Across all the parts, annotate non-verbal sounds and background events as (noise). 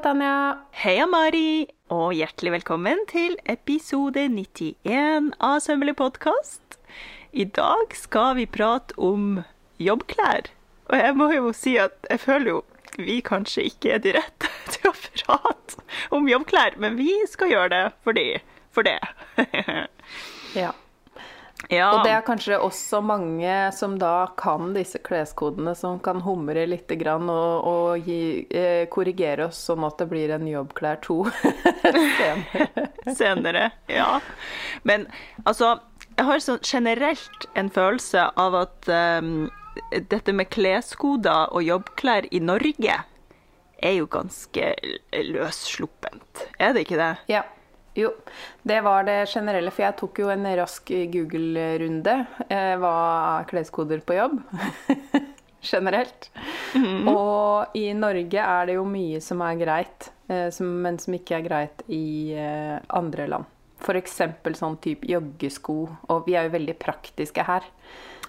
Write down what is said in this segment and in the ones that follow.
Tanja. Heia, Mari, og hjertelig velkommen til episode 91 av Sømmelig podkast. I dag skal vi prate om jobbklær. Og jeg må jo si at jeg føler jo vi kanskje ikke er de rette (laughs) til å prate om jobbklær, men vi skal gjøre det fordi for det. (laughs) Ja. Ja. Og det er kanskje også mange som da kan disse kleskodene, som kan humre litt grann og, og gi, eh, korrigere oss sånn at det blir en jobbklær to (laughs) senere. senere. Ja. Men altså, jeg har sånn generelt en følelse av at um, dette med kleskoder og jobbklær i Norge er jo ganske løssluppent. Er det ikke det? Ja. Jo, det var det generelle. For jeg tok jo en rask Google-runde. Eh, hva er kleskoder på jobb? (laughs) Generelt. Mm -hmm. Og i Norge er det jo mye som er greit, eh, men som ikke er greit i eh, andre land. F.eks. sånn type joggesko. Og vi er jo veldig praktiske her.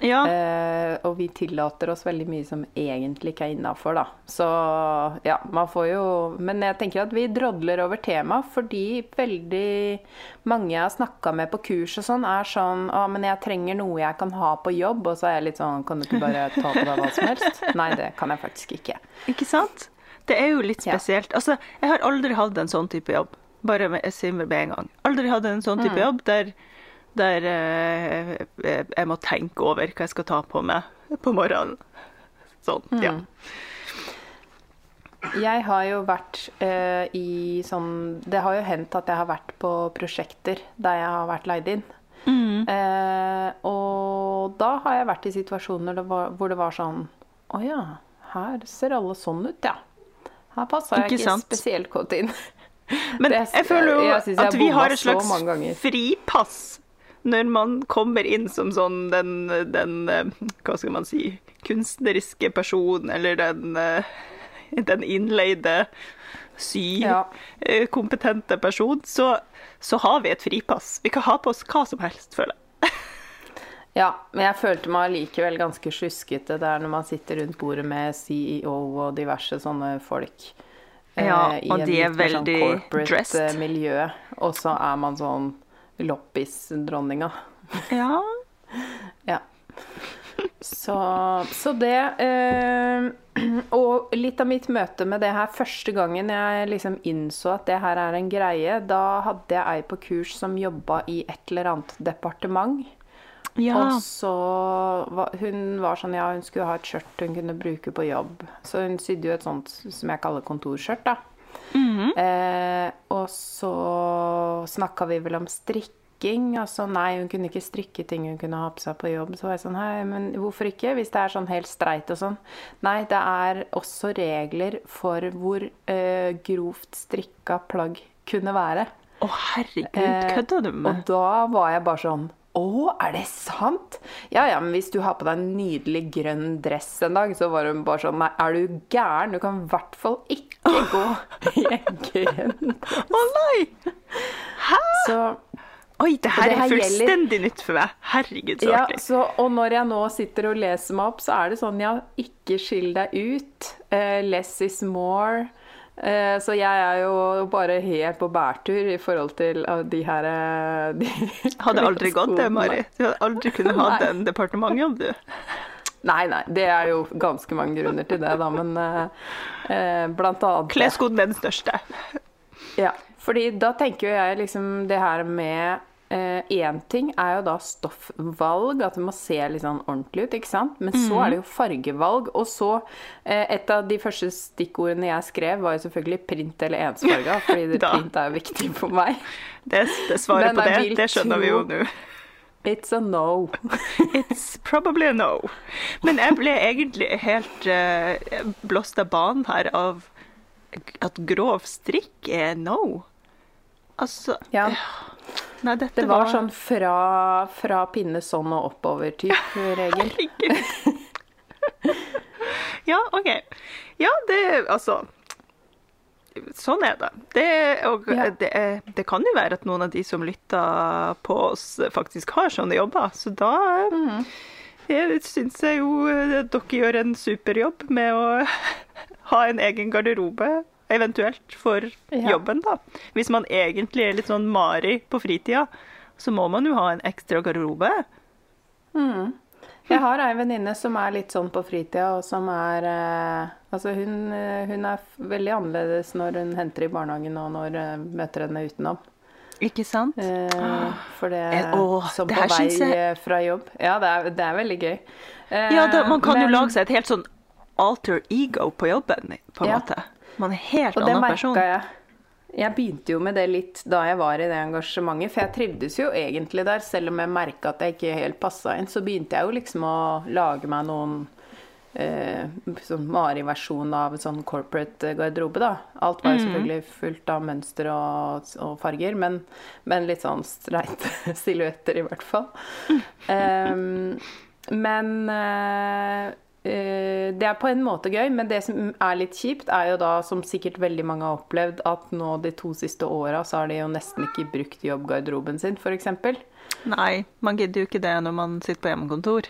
Ja. Eh, og vi tillater oss veldig mye som egentlig ikke er innafor, da. Så ja, man får jo Men jeg tenker at vi drodler over temaet fordi veldig mange jeg har snakka med på kurs og sånn, er sånn Å, men jeg trenger noe jeg kan ha på jobb. Og så er jeg litt sånn Kan du ikke bare ta på deg hva som helst? (laughs) Nei, det kan jeg faktisk ikke. Ikke sant? Det er jo litt spesielt. Ja. Altså, jeg har aldri hatt en sånn type jobb. Bare med, jeg sier med en gang. Aldri hatt en sånn type mm. jobb der der eh, jeg må tenke over hva jeg skal ta på meg på morgenen. Sånn, mm. ja. Jeg har jo vært eh, i sånn Det har jo hendt at jeg har vært på prosjekter der jeg har vært leid inn. Mm. Eh, og da har jeg vært i situasjoner hvor det var sånn Å ja, her ser alle sånn ut, ja. Her passer jeg ikke, sant? spesielt godt inn. Men det, jeg føler jo jeg at vi har et slags fripass når man kommer inn som sånn den, den eh, Hva skal man si Kunstneriske person, eller den, eh, den innleide sykompetente ja. person, så, så, har vi et fripass. Vi kan ha på oss hva som helst, føler jeg. (laughs) Ja, men jeg følte meg likevel ganske sluskete der når man sitter rundt bordet med CEO og diverse sånne folk. Eh, ja, og de er sånn veldig sånn dressed. miljø, og så er man sånn loppisdronninga. Ja. (laughs) ja. Så, så det eh, Og litt av mitt møte med det her første gangen jeg liksom innså at det her er en greie, da hadde jeg ei på kurs som jobba i et eller annet departement. Ja. Og så var, Hun var sånn Ja, hun skulle ha et skjørt hun kunne bruke på jobb. Så hun sydde jo et sånt som jeg kaller kontorskjørt, da. Mm -hmm. eh, og så snakka vi vel om strikking. Altså nei, hun kunne ikke strikke ting hun kunne ha på seg på jobb. Så var jeg sånn hei, men hvorfor ikke? Hvis det er sånn helt streit og sånn. Nei, det er også regler for hvor eh, grovt strikka plagg kunne være. Å, herregud, kødder du med? Eh, og da var jeg bare sånn å, er det sant? Ja ja, men hvis du har på deg en nydelig grønn dress en dag, så var hun bare sånn Nei, er du gæren? Du kan i hvert fall ikke gå i en grønn dress. Å nei! Hæ? Så, Oi, det her, det her er fullstendig gjelder... nytt for meg. Herregud, så artig. Ja, og når jeg nå sitter og leser meg opp, så er det sånn, ja, ikke skill deg ut. Uh, less is more. Uh, så jeg er jo bare helt på bærtur i forhold til de her de Hadde aldri gått det, Mari. Du hadde aldri kunnet ha den departementjobb, du. Nei, nei. Det er jo ganske mange grunner til det, da. Men eh, blant annet Kleskoden er den største. Ja. Fordi da tenker jo jeg liksom det her med Én eh, ting er jo da stoffvalg, at det må se litt sånn ordentlig ut. ikke sant? Men så er det jo fargevalg. Og så eh, Et av de første stikkordene jeg skrev, var jo selvfølgelig print eller ensfarga. Fordi (laughs) print er jo viktig for meg. Det, det svaret på det, det skjønner vi jo nå. It's a no. (laughs) It's probably a no. Men jeg ble egentlig helt uh, blåst av banen her av at grov strikk er no. Altså ja. Nei, det var, var, sånn fra, fra pinne sånn og oppover-type regel. (laughs) ja, OK. Ja, det Altså Sånn er det. Det, og, ja. det, det, kan jo være at noen av de som lytter på oss, faktisk har sånne jobber. Så da mm. syns jeg jo dere gjør en super jobb med å (laughs) ha en egen garderobe eventuelt for Ja. jobben, da. Hvis man egentlig er litt sånn Mari på fritida, så må man jo ha en ekstra garderobe. Jeg har ei venninne som er litt sånn på fritida, og som er eh, Altså, hun, eh, hun er veldig annerledes når hun henter i barnehagen og når eh, møter henne utenom. Ikke sant? Eh, for det er åh, Som det på vei jeg- eh, fra jobb. Ja, det er, det er veldig gøy. Eh, Ja, det, man kan jo lage seg et helt sånn alter ego på jobben, på en Ja. måte. Man er helt Og det annen merka jeg. Jeg begynte jo med det litt da jeg var i det engasjementet, for jeg trivdes jo egentlig der, selv om jeg merka at jeg ikke helt passa inn. Så begynte jeg jo liksom å lage meg noen eh, sånn Mari-versjon av en sånn corporate garderobe, da. Alt var jo selvfølgelig fullt av mønster og, og farger, men, men litt sånn streite (laughs) silhuetter i hvert fall. Um, (laughs) men eh, eh, det er på en måte gøy, men det som er litt kjipt, er jo da, som sikkert veldig mange har opplevd, at nå de to siste åra så har de jo nesten ikke brukt jobbgarderoben sin, f.eks. Nei, man gidder jo ikke det når man sitter på hjemmekontor.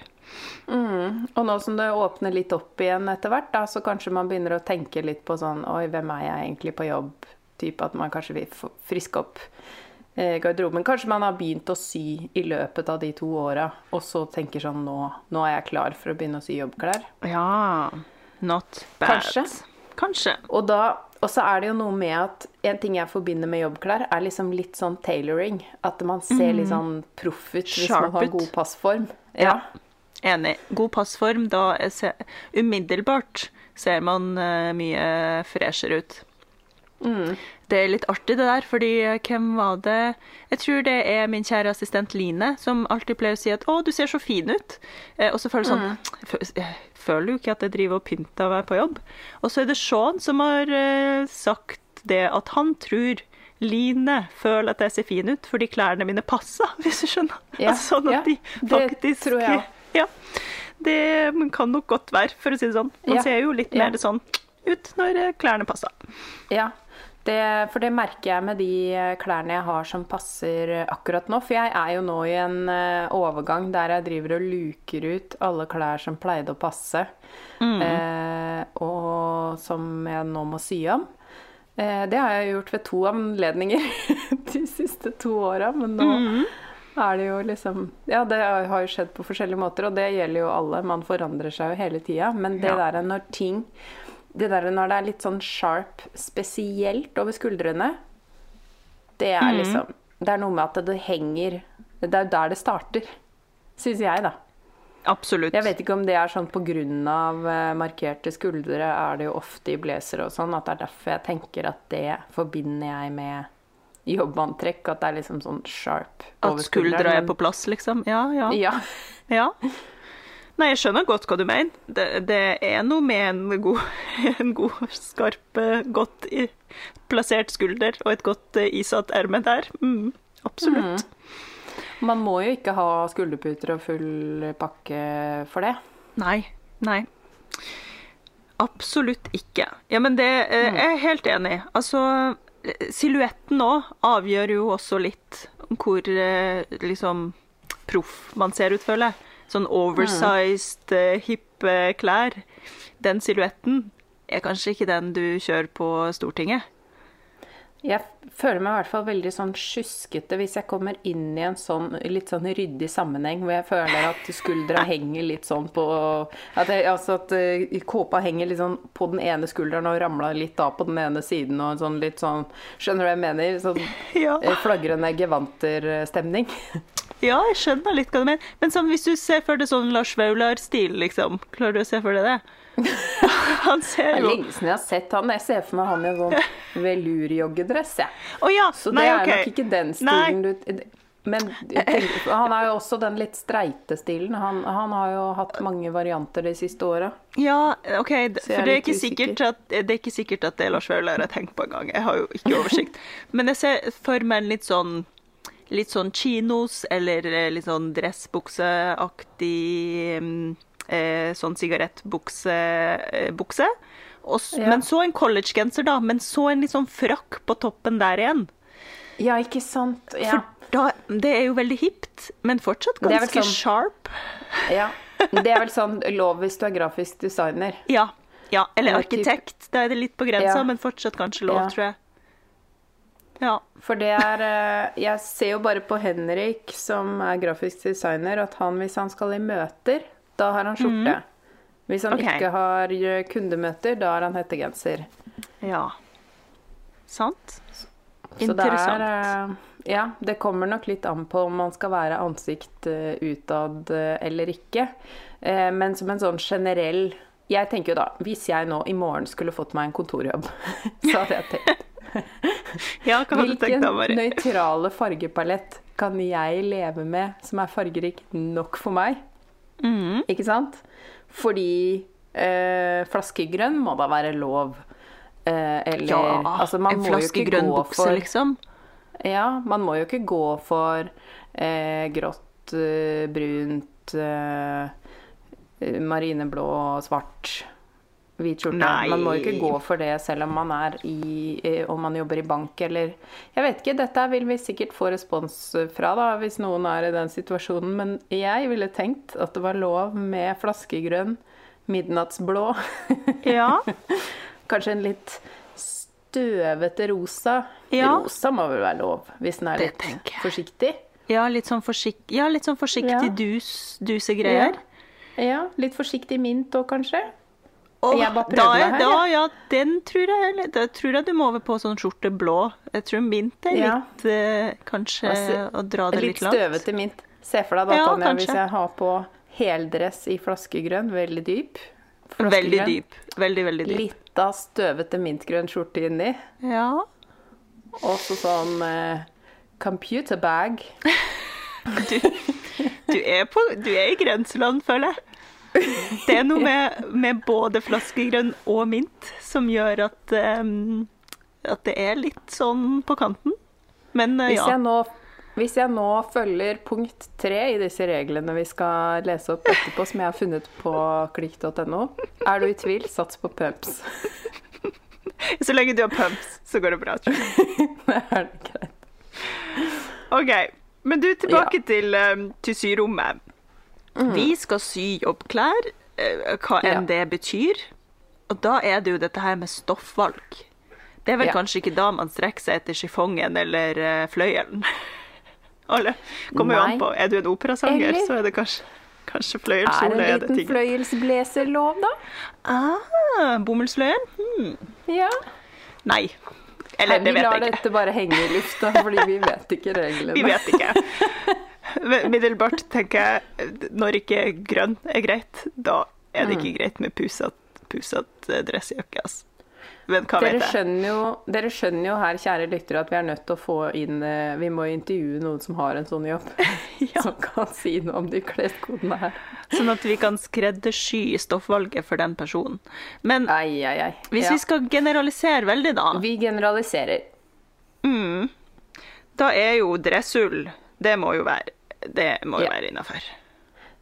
Mm. Og nå som det åpner litt opp igjen etter hvert, da, så kanskje man begynner å tenke litt på sånn Oi, hvem er jeg egentlig på jobb? Type at man kanskje vil friske opp eh, garderoben. Kanskje man har begynt å sy i løpet av de to åra, og så tenker sånn nå, nå er jeg klar for å begynne å sy jobbklær. Ja, not bad. Kanskje. Kanskje. Og, da, og så er det jo noe med at en ting jeg forbinder med jobbklær, er liksom litt sånn tailoring. At man ser litt sånn proff ut hvis Sharp man har god passform. Ja. Enig. God passform, da ser, umiddelbart ser man eh, mye freshere ut. Det er litt artig det der, fordi eh, hvem var det Jeg tror det er min kjære assistent Line som alltid pleier å si at 'Å, du ser så fin ut'. Eh, og så føler jeg sånn jeg Jeg føler jo ikke at jeg driver og pynter meg på jobb. Og så er det Sean som har eh, sagt det at han tror Line føler at jeg ser fin ut fordi klærne mine passer, (laughs) hvis du skjønner. Ja, Altså, sånn ja, at de det tror jeg også. Ja. Det kan nok godt være, for å si det sånn. Man Ja, ser jo litt ja. mer sånn ut når eh, klærne passer. Ja, det, for det merker jeg med de eh, klærne jeg har som passer akkurat nå. For jeg er jo nå i en eh, overgang der jeg driver og luker ut alle klær som pleide å passe, eh, og som jeg nå må sy om. Eh, det har jeg gjort ved to anledninger (laughs) de siste to åra, men nå er det jo liksom Ja, det har jo skjedd på forskjellige måter, og det gjelder jo alle. Man forandrer seg jo hele tida. Men det Ja. der når ting Det der når det er litt sånn sharp, spesielt over skuldrene, det er liksom Det er noe med at det henger Det er der det starter, syns jeg, da. Absolutt. Jeg vet ikke om det er sånn pga. Uh, markerte skuldre, er det jo ofte i blazere og sånn, at det er derfor jeg tenker at det forbinder jeg med jobbantrekk. At det er liksom sånn sharp At over skuldra skulderen, er på plass, liksom. Ja, ja. Ja. ja. (laughs) Nei, jeg skjønner godt hva du mener. Det, det er noe med en god, (laughs) en god skarp, eh, godt plassert skulder og et godt eh, isatt erme der. Mm, absolutt. Man må jo ikke ha skulderputer og full pakke for det. Nei. Nei. Absolutt ikke. Ja, men det eh, jeg er jeg helt enig. i. Altså, eh, silhuetten òg avgjør jo også litt hvor eh, liksom proff man ser ut, føler jeg. Sånn oversized, mm. hippe klær. Den silhuetten er kanskje ikke den du kjører på Stortinget. Jeg føler meg i hvert fall veldig sånn sjuskete hvis jeg kommer inn i en sånn litt sånn ryddig sammenheng hvor jeg føler at skuldra (laughs) henger litt sånn på At, jeg, altså at eh, kåpa henger litt sånn på den ene skulderen og ramler litt av på den ene siden og sånn litt sånn Skjønner du hva jeg mener? Sånn (laughs) Ja. eh, flagrende gevanter-stemning. Ja, jeg skjønner litt hva du mener. Men sånn, hvis du ser for deg sånn Lars Vaular-stil, liksom. Klarer du å se for deg det? (laughs) Han Det ser er jo lenge siden jeg har sett han. Jeg ser for meg han i en sånn velurjoggedress, jeg. Oh, ja! Så Nei, det er nok ikke den stilen du Men (laughs) han er jo også den litt streite stilen. Han, han har jo hatt mange varianter de siste åra. Ja, OK. er For det er, sikkert at, det er ikke sikkert at det er Lars Vaular jeg har tenkt på engang. Jeg har jo ikke oversikt. Men jeg ser for meg en litt sånn Litt sånn chinos eller eh, litt sånn dressbukseaktig mm, eh, Sånn sigarettbukse. Og Ja. Men så en collegegenser, da. Men så en litt sånn frakk på toppen der igjen. Ja, ikke sant? Ja. For da, det er jo veldig hipt, men fortsatt ganske sånn- sharp. ja. Det er vel sånn lov hvis du er grafisk designer. Ja. Ja, eller arkitekt. Da er det litt på grensa, men fortsatt kanskje lov, tror jeg. Ja. For det er eh, Jeg ser jo bare på Henrik, som er grafisk designer, at han hvis han skal i møter, da har han skjorte. Hvis han okay. ikke har eh, kundemøter, da har han hettegenser. ja. Sant? Så det er eh, Ja, det kommer nok litt an på om man skal være ansikt utad eller ikke. Men som en sånn generell Jeg tenker jo da, hvis jeg nå i morgen skulle fått meg en kontorjobb, (laughs) så hadde jeg tenkt (laughs) Ja, hva hadde du tenkt Hvilken da, Mari? nøytrale fargepalett kan jeg leve med som er fargerik nok for meg? Mm. Ikke sant? Fordi eh, flaskegrønn må da være lov. Eh, eller Ja, altså, man en må jo flaske ikke grønn gå bukse, for- liksom. Ja, man må jo ikke gå for eh, grått, eh, brunt, eh, marineblå, svart, hvit skjorte. Man må ikke gå for det selv om man er i eh, Om man jobber i bank eller Jeg vet ikke, dette vil vi sikkert få respons fra da, hvis noen er i den situasjonen, men jeg ville tenkt at det var lov med flaskegrønn, midnattsblå, Ja. (laughs) kanskje en litt støvete rosa. Ja. Rosa må vel være lov, hvis den er Det litt forsiktig. Ja, litt sånn, forsik ja, litt sånn forsiktig Ja. dus, dusegreier. Ja, litt forsiktig mint òg, kanskje. Åh, Jeg bare da, prøvde er- meg her, da, ja, den tror jeg, da tror jeg du må over på sånn skjorte blå. Jeg tror mint er litt ja. Kanskje Altså, å dra det Litt litt langt. støvete mint. Se for deg da, Ja, Tanja, kanskje. hvis jeg har på heldress i flaskegrønn, veldig dyp. Veldig dyp. Veldig, veldig dyp. Litt av støvete mintgrønn skjorte inni. Ja. Og så sånn eh, computer bag. (laughs) Du, du, er på, du er i grenseland, føler jeg. (laughs) Det er noe med, med både flaskegrønn og mint som gjør at, um, at det er litt sånn på kanten. Men eh, Hvis, jeg nå, hvis jeg nå følger punkt tre i disse reglene vi skal lese opp etterpå, som jeg har funnet på klikk.no, er du i tvil, sats på pumps. (laughs) Så lenge du har pumps, så går det bra. tror jeg. (laughs) Det er greit. OK. Men du, tilbake til, um, til syrommet. Vi skal sy jobbklær, eh, hva enn Ja. det betyr. Og da er det jo dette her med stoffvalg. Det er vel Ja. kanskje ikke da man strekker seg etter chiffongen eller eh, fløyelen. (laughs) Alle kommer jo an på. Er du en operasanger, Eller- så er det kanskje, kanskje fløyelskjole en er det liten ting. fløyelsblazer lov, da? Ah, bomullsfløyel? Hmm. Ja. Nei. Eller, Nei, det vet jeg ikke. Vi lar dette bare henge i lufta, fordi vi vet ikke (laughs) reglene. Vi vet ikke. (laughs) (laughs) Middelbart tenker jeg når ikke grønn er greit, da er det Mm. ikke greit med pusete pusat dressjakke. Altså. Men hva Dere vet jeg? skjønner, jo, dere skjønner jo her, kjære lyttere, at vi er nødt til å få inn eh, Vi må intervjue noen som har en sånn jobb, (laughs) (laughs) som kan si noe om de kleskodene her. Sånn at vi kan skreddersy stoffvalget for den personen. Men ei, ei, ei. hvis Ja. vi skal generalisere veldig, da, Vi generaliserer. mm, da er jo dressull Det må jo være, det må jo Ja. være innafor.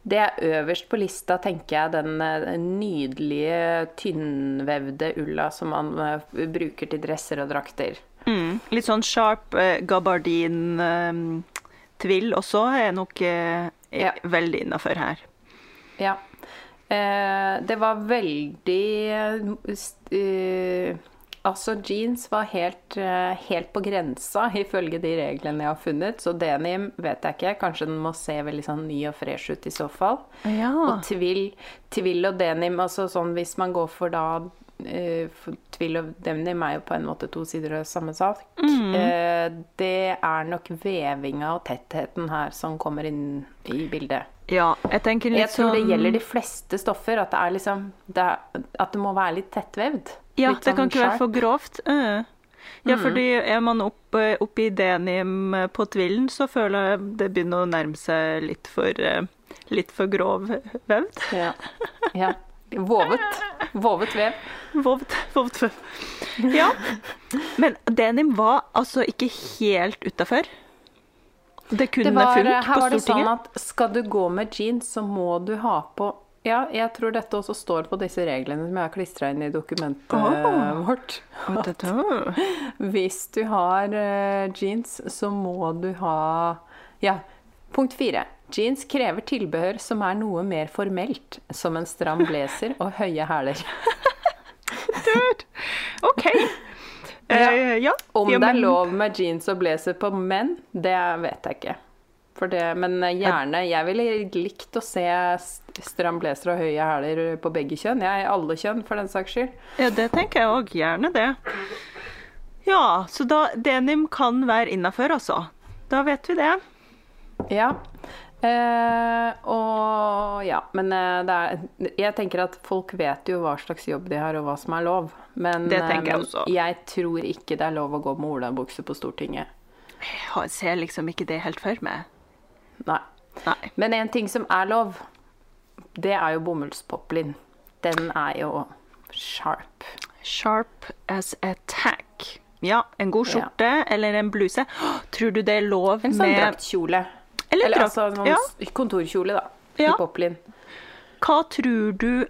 Det er øverst på lista, tenker jeg, den eh, nydelige, tynnvevde ulla som man eh, bruker til dresser og drakter. Mm. Litt sånn sharp eh, gabardin-tvill også er nok eh, Ja. veldig innafor her. Ja. Eh, det var veldig eh, eh, Altså, jeans var helt, eh, helt på grensa (laughs) ifølge de reglene jeg har funnet. Så denim vet jeg ikke. Kanskje den må se veldig sånn ny og fresh ut i så fall. Ja. Og tvill, tvill og denim, altså sånn hvis man går for da eh, for Tvill og denim er jo på en måte to sider av samme sak. Eh, det er nok vevinga og tettheten her som kommer inn i bildet. ja, jeg Jeg tror det sånn- gjelder de fleste stoffer, at det er liksom det er, At det må være litt tettvevd. Ja, Litt det kan sånn ikke være for grovt. Uh. Ja, fordi er man opp, eh, oppe i denim på tvillen, så føler jeg det begynner å nærme seg litt for, eh, litt for grov vevd. Ja. ja. Vovet. Vovet vev. Vovet, vovet vev. Ja. Men denim var altså ikke helt utafor. Det kunne Det var, Stortinget. her var det sånn at skal du gå med jeans, så må du ha på Ja, jeg tror dette også står på disse reglene som jeg har klistra inn i dokumentet oh. vårt. At (laughs) Hvis du har eh, jeans, så må du ha Ja, punkt fire. Jeans krever tilbehør som er noe mer formelt, som en stram blazer og høye hæler. (laughs) Dude! OK. Uh, ja. Om det er lov med jeans og blazer på menn, det vet jeg ikke. Det, men gjerne Jeg ville likt å se st- stram blazer og høye hæler på begge kjønn. Jeg er alle kjønn, for den saks skyld. Ja, det tenker jeg òg. Gjerne det. Ja, så da denim kan være innafor, altså. Da vet vi det. Ja. Eh, og ja, men eh, det er Jeg tenker at folk vet jo hva slags jobb de har, og hva som er lov. Men, Det tenker jeg også. men også. jeg tror ikke det er lov å gå med olabukse på Stortinget. Jeg ser liksom ikke det helt for meg. Nei. Nei. Men en ting som er lov, det er jo bomullspoplin. Den er jo sharp. Sharp as a tack. Ja, en god Ja. skjorte eller en bluse. Tror du det er lov En sånn med draktkjole. Eller Eller drakt, altså en sånn ja. kontorkjole, da. Ja. I poplin. Hva tror du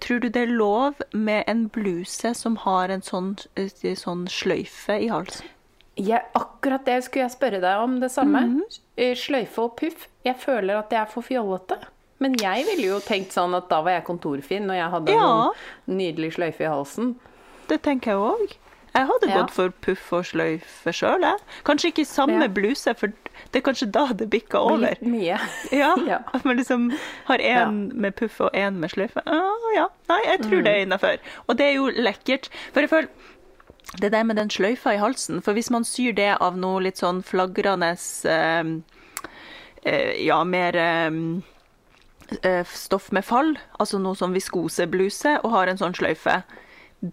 Tror du det er lov med en bluse som har en sånn, eh, sånn sløyfe i halsen? Jeg, akkurat det skulle jeg spørre deg om, det samme. Mm -hmm. Sløyfe og puff. Jeg føler at det er for fjollete. Men jeg ville jo tenkt sånn at da var jeg kontorfin når jeg hadde Ja. en nydelig sløyfe i halsen. Det tenker jeg òg. Jeg hadde Ja. gått for puff og sløyfe sjøl, jeg. Kanskje ikke samme Ja. bluse, for det er kanskje da det bikker over. Litt mye. (laughs) Ja, (laughs) Ja. At man liksom har én med puff og én med sløyfe. Ah, ja. Nei, jeg tror det er innafor. Og det er jo lekkert. For jeg føler det der med den sløyfa i halsen For hvis man syr det av noe litt sånn flagrende eh, eh, Ja, mer eh, eh, stoff med fall, altså noe sånn viskosebluse, og har en sånn sløyfe,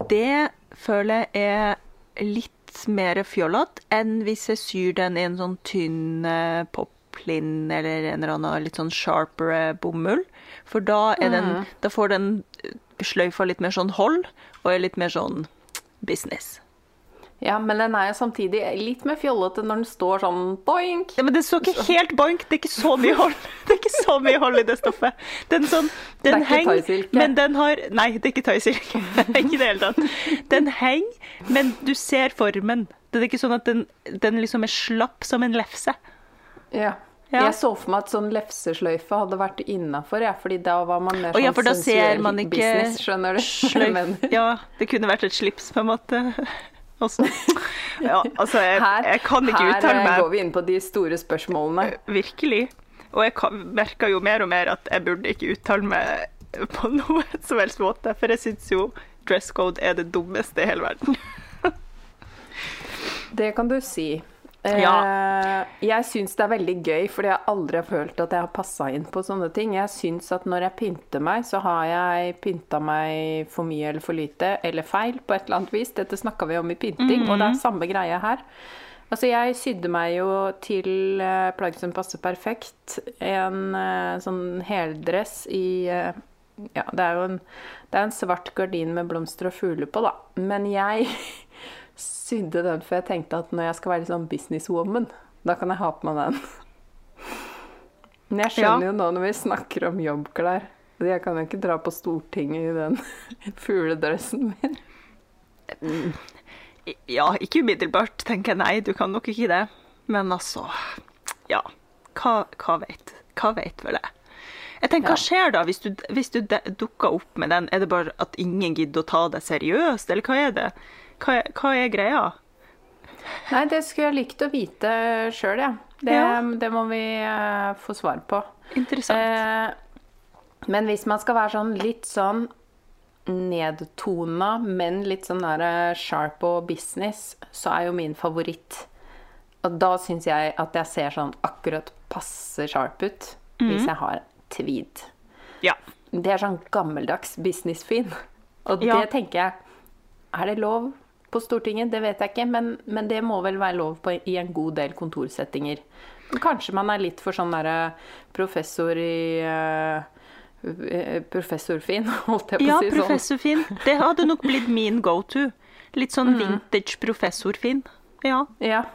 det føler jeg er litt mer fjollete enn hvis jeg syr den i en sånn tynn eh, poplin eller en eller annen litt sånn sharpere bomull. For da, er den, da får den eh, sløyfa litt mer sånn hold, og er litt mer sånn business. Ja, men den er jo samtidig litt mer fjollete når den står sånn boink. Ja, men den står ikke helt boink. Det er ikke så mye hold (laughs) Det er ikke så mye hold i det stoffet. Den, sånn, den er henger, men den har Nei, det er ikke thaisilke. (laughs) ikke i det hele tatt. Den henger, men du ser formen. Det er ikke sånn at den, den liksom er slapp som en lefse. Ja. Ja. Jeg så for meg at sånn lefsesløyfe hadde vært innafor, ja, fordi da var man mer sånn ja, for da ser sensuell man ikke business, skjønner du? (laughs) Sløyf. Ja, det kunne vært et slips, på en måte. Også. Ja, altså, jeg, her, jeg kan ikke uttale meg. Her går vi inn på de store spørsmålene. Virkelig. Og jeg merker jo mer og mer at jeg burde ikke uttale meg på (laughs) noe som helst måte, for jeg syns jo dress code er det dummeste i hele verden. (laughs) Det kan du si. Eh, Ja. Jeg syns det er veldig gøy, fordi jeg aldri har følt at jeg har passa inn på sånne ting. Jeg syns at når jeg pynter meg, så har jeg pynta meg for mye eller for lite, eller feil, på et eller annet vis. Dette snakka vi om i pynting, og det er samme greie her. Altså, jeg sydde meg jo til uh, plagg som passer perfekt. En eh, sånn heldress i eh, Ja, det er jo en, det er en svart gardin med blomster og fugler på, da. Men jeg sydde den for jeg tenkte at når jeg skal være sånn businesswoman, da kan jeg ha på meg den. Men jeg skjønner Ja. jo nå når vi snakker om jobbklær Jeg kan jo ikke dra på Stortinget i den (laughs) fugledressen min. Ja, ikke umiddelbart, tenker jeg. Nei, du kan nok ikke det. Men altså Ja. Hva, hva vet Hva vet vel jeg? Jeg tenker, Hva skjer da hvis du, hvis du dukker opp med den? Er det bare at ingen gidder å ta deg seriøst, eller hva er det? Hva er, hva er greia? Nei, det skulle jeg likt å vite sjøl, ja. Det, Ja. det må vi uh, få svar på. Interessant. Uh, men hvis man skal være sånn litt sånn nedtona, men litt sånn der eh, sharp og business, så er jo min favoritt Og da syns jeg at jeg ser sånn akkurat passe sharp ut hvis jeg har tweed. ja. Det er sånn gammeldags businessfin. Og Ja. det tenker jeg Er det lov på Stortinget? Det vet jeg ikke, men, men det må vel være lov på, i en god del kontorsettinger. Kanskje man er litt for sånn derre professor i eh, eh, Professorfin, (laughs) holdt jeg på Ja, å si sånn. professorfin. Det hadde nok blitt min go-to. Litt sånn vintage professorfin. Ja. Ja.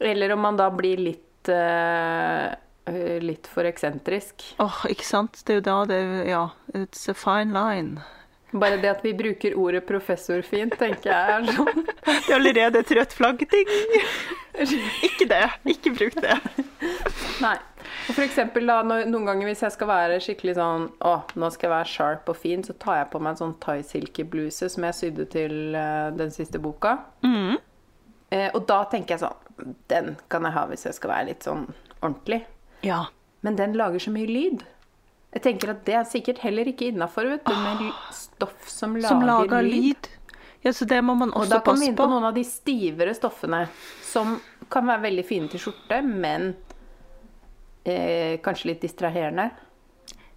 Eller om man da blir litt eh, eh, Litt for eksentrisk. Åh, ikke sant? Det er jo da det Ja, it's a fine line. Bare det at vi bruker ordet professor fint, tenker jeg er sånn (laughs) Det er allerede et rødt flagg. Ding! (laughs) Ikke det. Ikke bruk det. Nei. Og for eksempel da, når, noen ganger hvis jeg skal være skikkelig sånn Å, nå skal jeg være sharp og fin, så tar jeg på meg en sånn thaisilkebluse som jeg sydde til uh, den siste boka. Mm. Eh, og da tenker jeg sånn Den kan jeg ha hvis jeg skal være litt sånn ordentlig. Ja. Men den lager så mye lyd. Jeg tenker at det er sikkert heller ikke innafor, vet du, med stoff som lager, Som lager lyd. Ja, så det må man Og også da kommer vi passe inn på på. noen av de stivere stoffene som kan være veldig fine til skjorte, men eh, kanskje litt distraherende.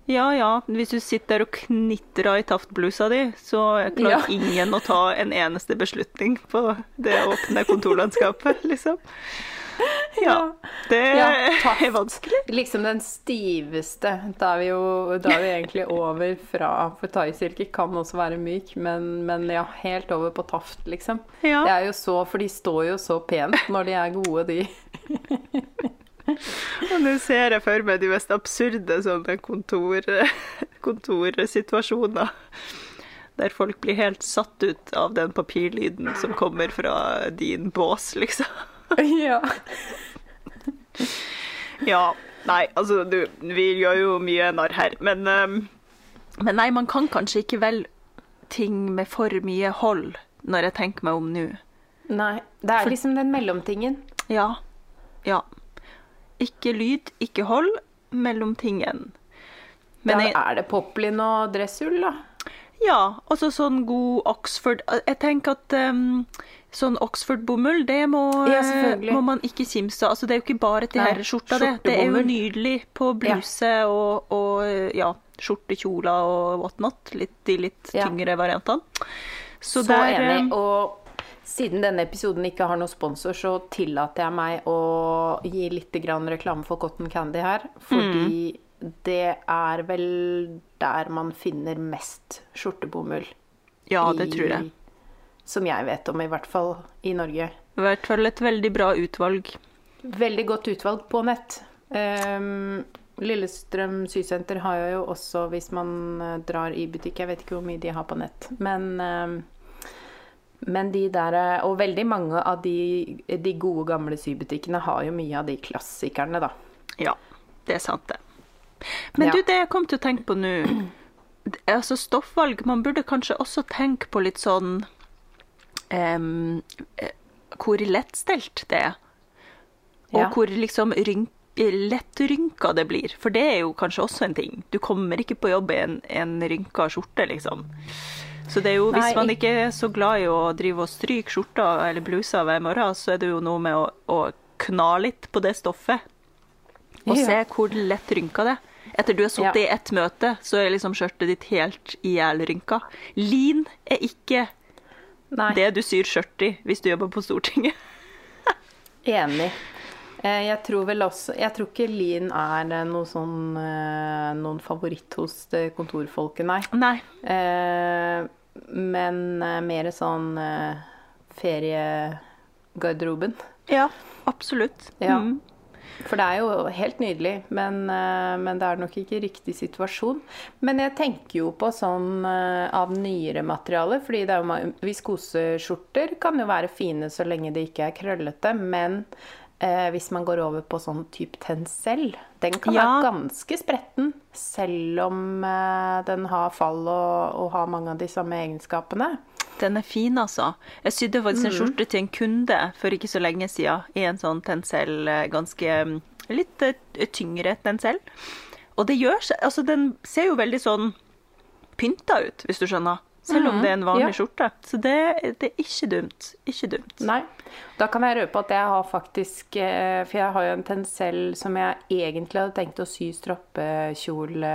Ja, ja. Hvis du sitter og knitrer i taftblusa di, så klarer Ja. ingen å ta en eneste beslutning på det åpne kontorlandskapet, (laughs) liksom. Ja. Det Ja, (laughs) er vanskelig. Liksom den stiveste. Da er vi jo da er vi egentlig over fra For thaisilke kan også være myk, men, men ja, helt over på taft, liksom. Ja. Det er jo så, For de står jo så pent når de er gode, de. (laughs) Og nå ser jeg for meg de mest absurde sånne kontor, (laughs) kontorsituasjoner. Der folk blir helt satt ut av den papirlyden som kommer fra din bås, liksom. (laughs) ja. Ja. Nei, altså, du, vi gjør jo mye narr her, men um, Men nei, man kan kanskje ikke velge ting med for mye hold, når jeg tenker meg om nå. Nei. Det er liksom den mellomtingen. Ja. Ja. Ikke lyd, ikke hold, mellomtingen. Men Da jeg, er det poplin og dressull, da. ja, altså sånn god Oxford Jeg tenker at ehm, sånn Oxford-bomull, det må, Ja, eh, må man ikke kimse av. Altså, det er jo ikke bare til herreskjorta, det. Det er jo nydelig på bluse og, og ja, skjortekjoler og whatnot. Litt, de litt Ja. tyngre variantene. Så, Så, der, enig. ehm, Og siden denne episoden ikke har noen sponsor, så tillater jeg meg å gi litt grann reklame for Cotton Candy her. Fordi det er vel der man finner mest skjortebomull. Ja, det tror jeg. Som jeg vet om, i hvert fall i Norge. I hvert fall et veldig bra utvalg. Veldig godt utvalg på nett. Um, Lillestrøm sysenter har jo også, hvis man eh, drar i butikk Jeg vet ikke hvor mye de har på nett, men ehm, men de der eh, Og veldig mange av de, de gode, gamle sybutikkene har jo mye av de klassikerne, da. Ja, det er sant, det. Men Ja. du, det jeg kom til å tenke på nå (clears throat) Altså stoffvalg Man burde kanskje også tenke på litt sånn eh, Hvor lettstelt det er. Og Ja. hvor liksom rynk, lettrynka det blir. For det er jo kanskje også en ting. Du kommer ikke på jobb i en, en rynka skjorte, liksom. Så det er jo, hvis man ikke er så glad i å drive og stryke skjorta eller blusa hver morgen, så er det jo noe med å, å kna litt på det stoffet. Og Ja. se hvor lett rynka det er. Etter du har sittet Ja. i ett møte, så er liksom skjørtet ditt helt ihjelrynka. Lin er ikke Nei, det du syr skjørt i hvis du jobber på Stortinget. (laughs) enig. Eh, Jeg tror vel også Jeg tror ikke Lien er eh, noe sånn eh, noen favoritt hos kontorfolket, nei. Nei. Eh, men mer sånn feriegarderoben. Ja, absolutt. Ja. Mm. For det er jo helt nydelig, men, eh, men det er nok ikke riktig situasjon. Men jeg tenker jo på sånn eh, av nyere materiale, fordi det er jo viskoseskjorter kan jo være fine så lenge de ikke er krøllete, men eh, hvis man går over på sånn type tencel, den kan Ja. være ganske spretten, selv om eh, den har fall og, og har mange av de samme egenskapene. Den er fin, altså. Jeg sydde faktisk en skjorte til en kunde for ikke så lenge siden i en sånn tencel, eh, ganske mm, litt eh, tyngre tencel. Og det gjør seg Altså, den ser jo veldig sånn pynta ut, hvis du skjønner. Selv om det er en vanlig ja. skjorte. Så det, det er ikke dumt. Ikke dumt. Nei. Da kan jeg røpe at jeg har faktisk eh, For jeg har jo en tencel som jeg egentlig hadde tenkt å sy strappekjole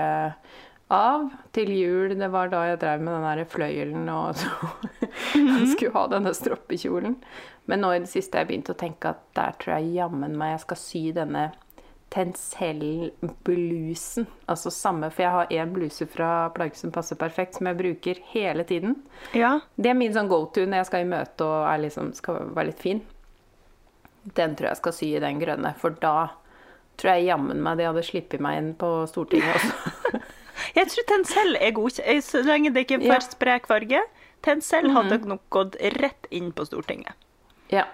av til jul. Det var da jeg drev med den der fløyelen og (laughs) så skulle ha denne stroppekjolen. Men nå i det siste har jeg begynt å tenke at der tror jeg jammen meg jeg skal sy denne tencel-blusen. Altså samme, for jeg har én bluse fra plagg som passer perfekt, som jeg bruker hele tiden. Ja. Det er min sånn go-to når jeg skal i møte og er liksom, skal være litt fin. Den tror jeg skal sy i den grønne, for da tror jeg jammen meg de hadde sluppet meg inn på Stortinget (laughs) også. Jeg tror Tencel er god, så lenge det ikke er for sprek farge. Tencel hadde nok gått rett inn på Stortinget. Ja.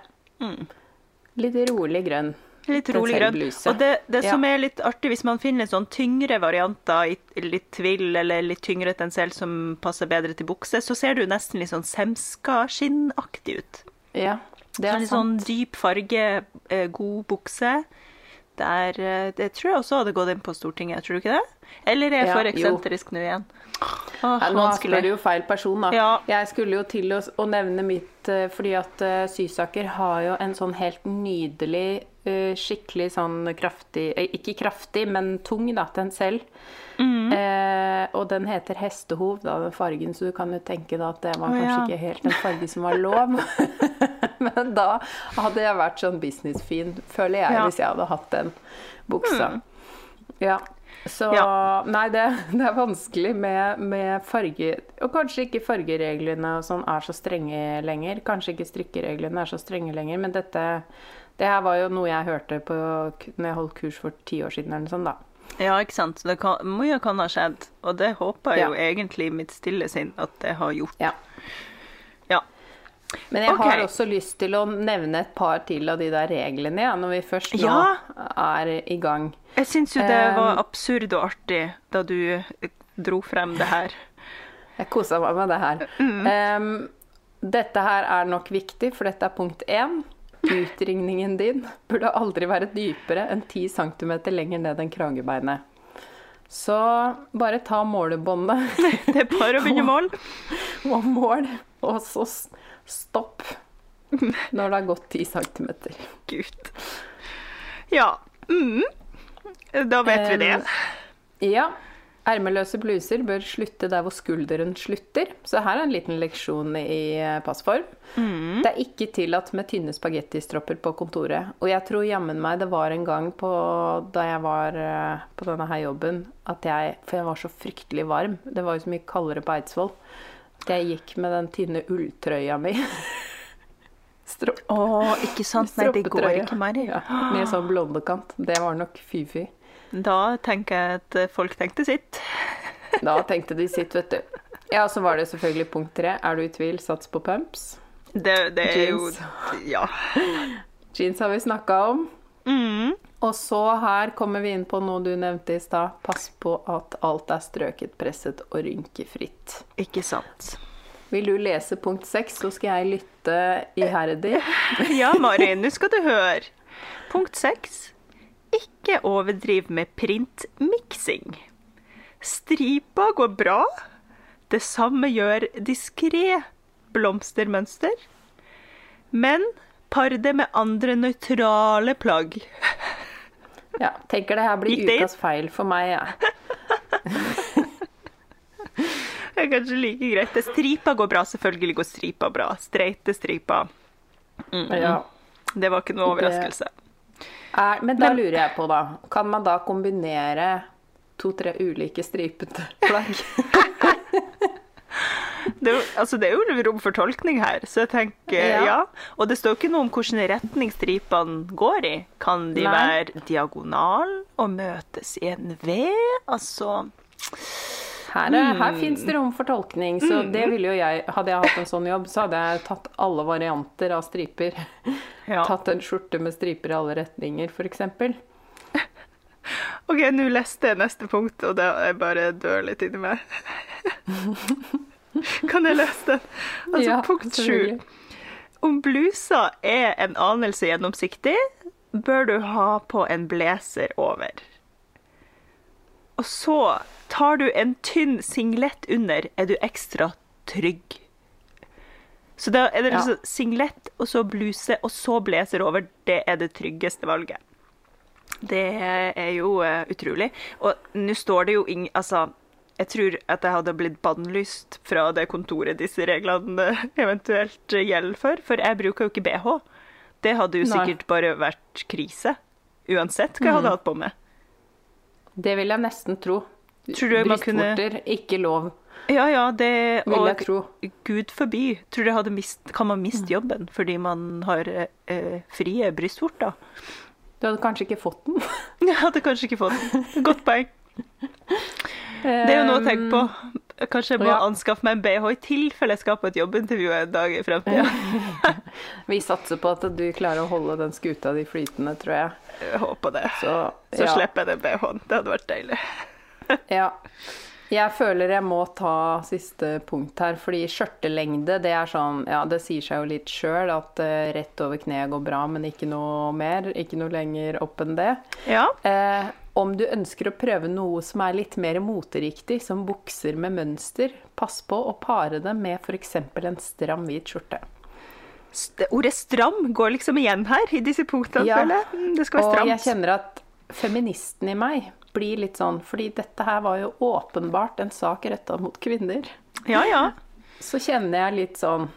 Litt rolig grønn. Litt rolig grønn. Og det, det Ja. som er litt artig, hvis man finner sånn tyngre varianter litt tvill eller litt tyngre Tencel som passer bedre til bukse, så ser du nesten litt sånn semska-skinnaktig ut. Ja, det er litt sant. sånn dyp farge, eh, god bukse. Der, eh, det tror jeg også hadde gått inn på Stortinget, tror du ikke det? Eller er jeg for eksentrisk nå igjen? Nei, nå spør du jo feil person, da. Ja. Jeg skulle jo til å, å nevne mitt eh, fordi at uh, Sysaker har jo en sånn helt nydelig, uh, skikkelig sånn kraftig Ikke kraftig, men tung, da, Tencel. Mm. Eh, og den heter hestehov, da, den fargen, så du kan jo tenke da at det var oh, kanskje ja. ikke helt en farge som var lov. (laughs) men da hadde jeg vært sånn businessfin, føler jeg, Ja. Mm. hvis jeg hadde hatt den buksa. Ja. Så Ja. Nei, det, (laughs) det er vanskelig med, med farge Og kanskje ikke fargereglene og sånn er så strenge lenger. Kanskje ikke strikkereglene er så strenge lenger, men dette det her var jo noe jeg hørte på når jeg holdt kurs for ti år siden eller noe sånt, da. Ja, ikke sant. Det kan, mye kan ha skjedd. Og det håper jeg Ja. jo egentlig i mitt stille sinn at det har gjort. Ja. Men jeg okay. har også lyst til å nevne et par til av de der reglene, ja, når vi først nå Ja. er i gang. Jeg syns jo det var Um, absurd og artig da du eh, dro frem det her. Jeg kosa meg med det her. Mm. Um, dette her er nok viktig, for dette er punkt én. Utringningen din burde aldri være dypere enn 10 cm lenger ned enn kragebeinet. Så bare ta målebåndet (laughs) Det er bare å begynne mål. (laughs) og mål, og så stopp når det har gått 10 cm. Gud. Ja. Mm. Da vet vi det. Ja. Ermeløse bluser bør slutte der hvor skulderen slutter. Så her er en liten leksjon i passform. passform. Det er ikke tillatt med tynne spagettistropper på kontoret. Og jeg tror jammen meg det var en gang på, da jeg var eh, på denne her jobben, at jeg For jeg var så fryktelig varm. Det var jo så mye kaldere på Eidsvoll. Jeg gikk med den tynne ulltrøya mi. Stropp, Oh, ikke sant? Nei, det går ikke mer. Ja, med sånn blondekant. Det var nok fy-fy. Da tenker jeg at folk tenkte sitt. Da tenkte de sitt, vet du. Ja, så var det selvfølgelig punkt tre. Er du i tvil, sats på pumps. Det, det er jo Jeans. Ja. Jeans har vi snakka om. Mm. Og så her kommer vi inn på noe du nevnte i stad. Pass på at alt er strøket, presset og rynkefritt. Ikke sant. Vil du lese punkt seks, så skal jeg lytte iherdig. (laughs) Ja, Mari, nå skal du høre. Punkt seks. Ikke overdriv med printmiksing. Stripa går bra. Det samme gjør diskré blomstermønster. Men par det med andre nøytrale plagg. Ja, tenker det her blir Gikk ukas feil for meg, jeg. (laughs) Det er kanskje like greit. Stripa går bra. Selvfølgelig går stripa bra. Streite stripa. Ja. Det var ikke noe overraskelse. Er, men da lurer jeg på, da. Kan man da kombinere to-tre ulike stripete plagg? (laughs) Det, er jo- altså, det er jo rom for tolkning her, så jeg tenker ja. Ja. Og det står ikke noe om hvilken retning stripene går i. Kan de Nei. være diagonal og møtes i en V? Altså Her, mm. her fins det rom for tolkning, så det ville jo jeg Hadde jeg hatt en sånn jobb, så hadde jeg tatt alle varianter av striper. (laughs) Ja. Tatt en skjorte med striper i alle retninger, f.eks. OK, nå leste jeg neste punkt, og det jeg bare dør litt inni meg. (laughs) (laughs) kan jeg lese den? Altså, Ja, punkt sju. Om blusa er en anelse gjennomsiktig, bør du ha på en blazer over. Og så tar du en tynn singlet under, er du ekstra trygg. Så da er det Ja. liksom singlet, og så bluse, og så blazer over. Det er det tryggeste valget. Det er jo uh, utrolig. Og nå står det jo ingen Altså, jeg tror at jeg hadde blitt bannlyst fra det kontoret disse reglene (laughs) eventuelt gjelder for, for jeg bruker jo ikke BH. Det hadde jo Nei. sikkert bare vært krise. Uansett hva jeg hadde hatt på meg. Det vil jeg nesten tro. Tror du man kunne- ikke lov, Ja, ja, det vil Og tro. gud forby. Tror du jeg hadde mist, kan man miste jobben fordi man har eh, frie brystvorter? Du hadde kanskje ikke fått den. (laughs) Jeg hadde kanskje ikke fått den. Godt poeng. (laughs) Det er jo noe å tenke på. Kanskje jeg må Ja. anskaffe meg en BH i tilfelle jeg skal på et jobbintervju en dag i fremtida. (laughs) Vi satser på at du klarer å holde den skuta di flytende, tror jeg. Jeg håper det. Så, Så slipper jeg den BH-en. Det hadde vært deilig. Ja. Jeg føler jeg må ta siste punkt her, fordi skjørtelengde, det er sånn Ja, det sier seg jo litt sjøl at uh, rett over kneet går bra, men ikke noe mer. Ikke noe lenger opp enn det. Ja. Uh, om du ønsker å prøve noe som er litt mer moteriktig, som bukser med mønster, pass på å pare det med f.eks. en stram, hvit skjorte. St- Ordet 'stram' går liksom igjen her i disse punktene, Ja. føler jeg. Mm, Det skal være Og jeg kjenner at feministen i meg blir litt sånn, fordi dette her var jo åpenbart en sak retta mot kvinner. Ja, ja. (laughs) Så kjenner jeg litt sånn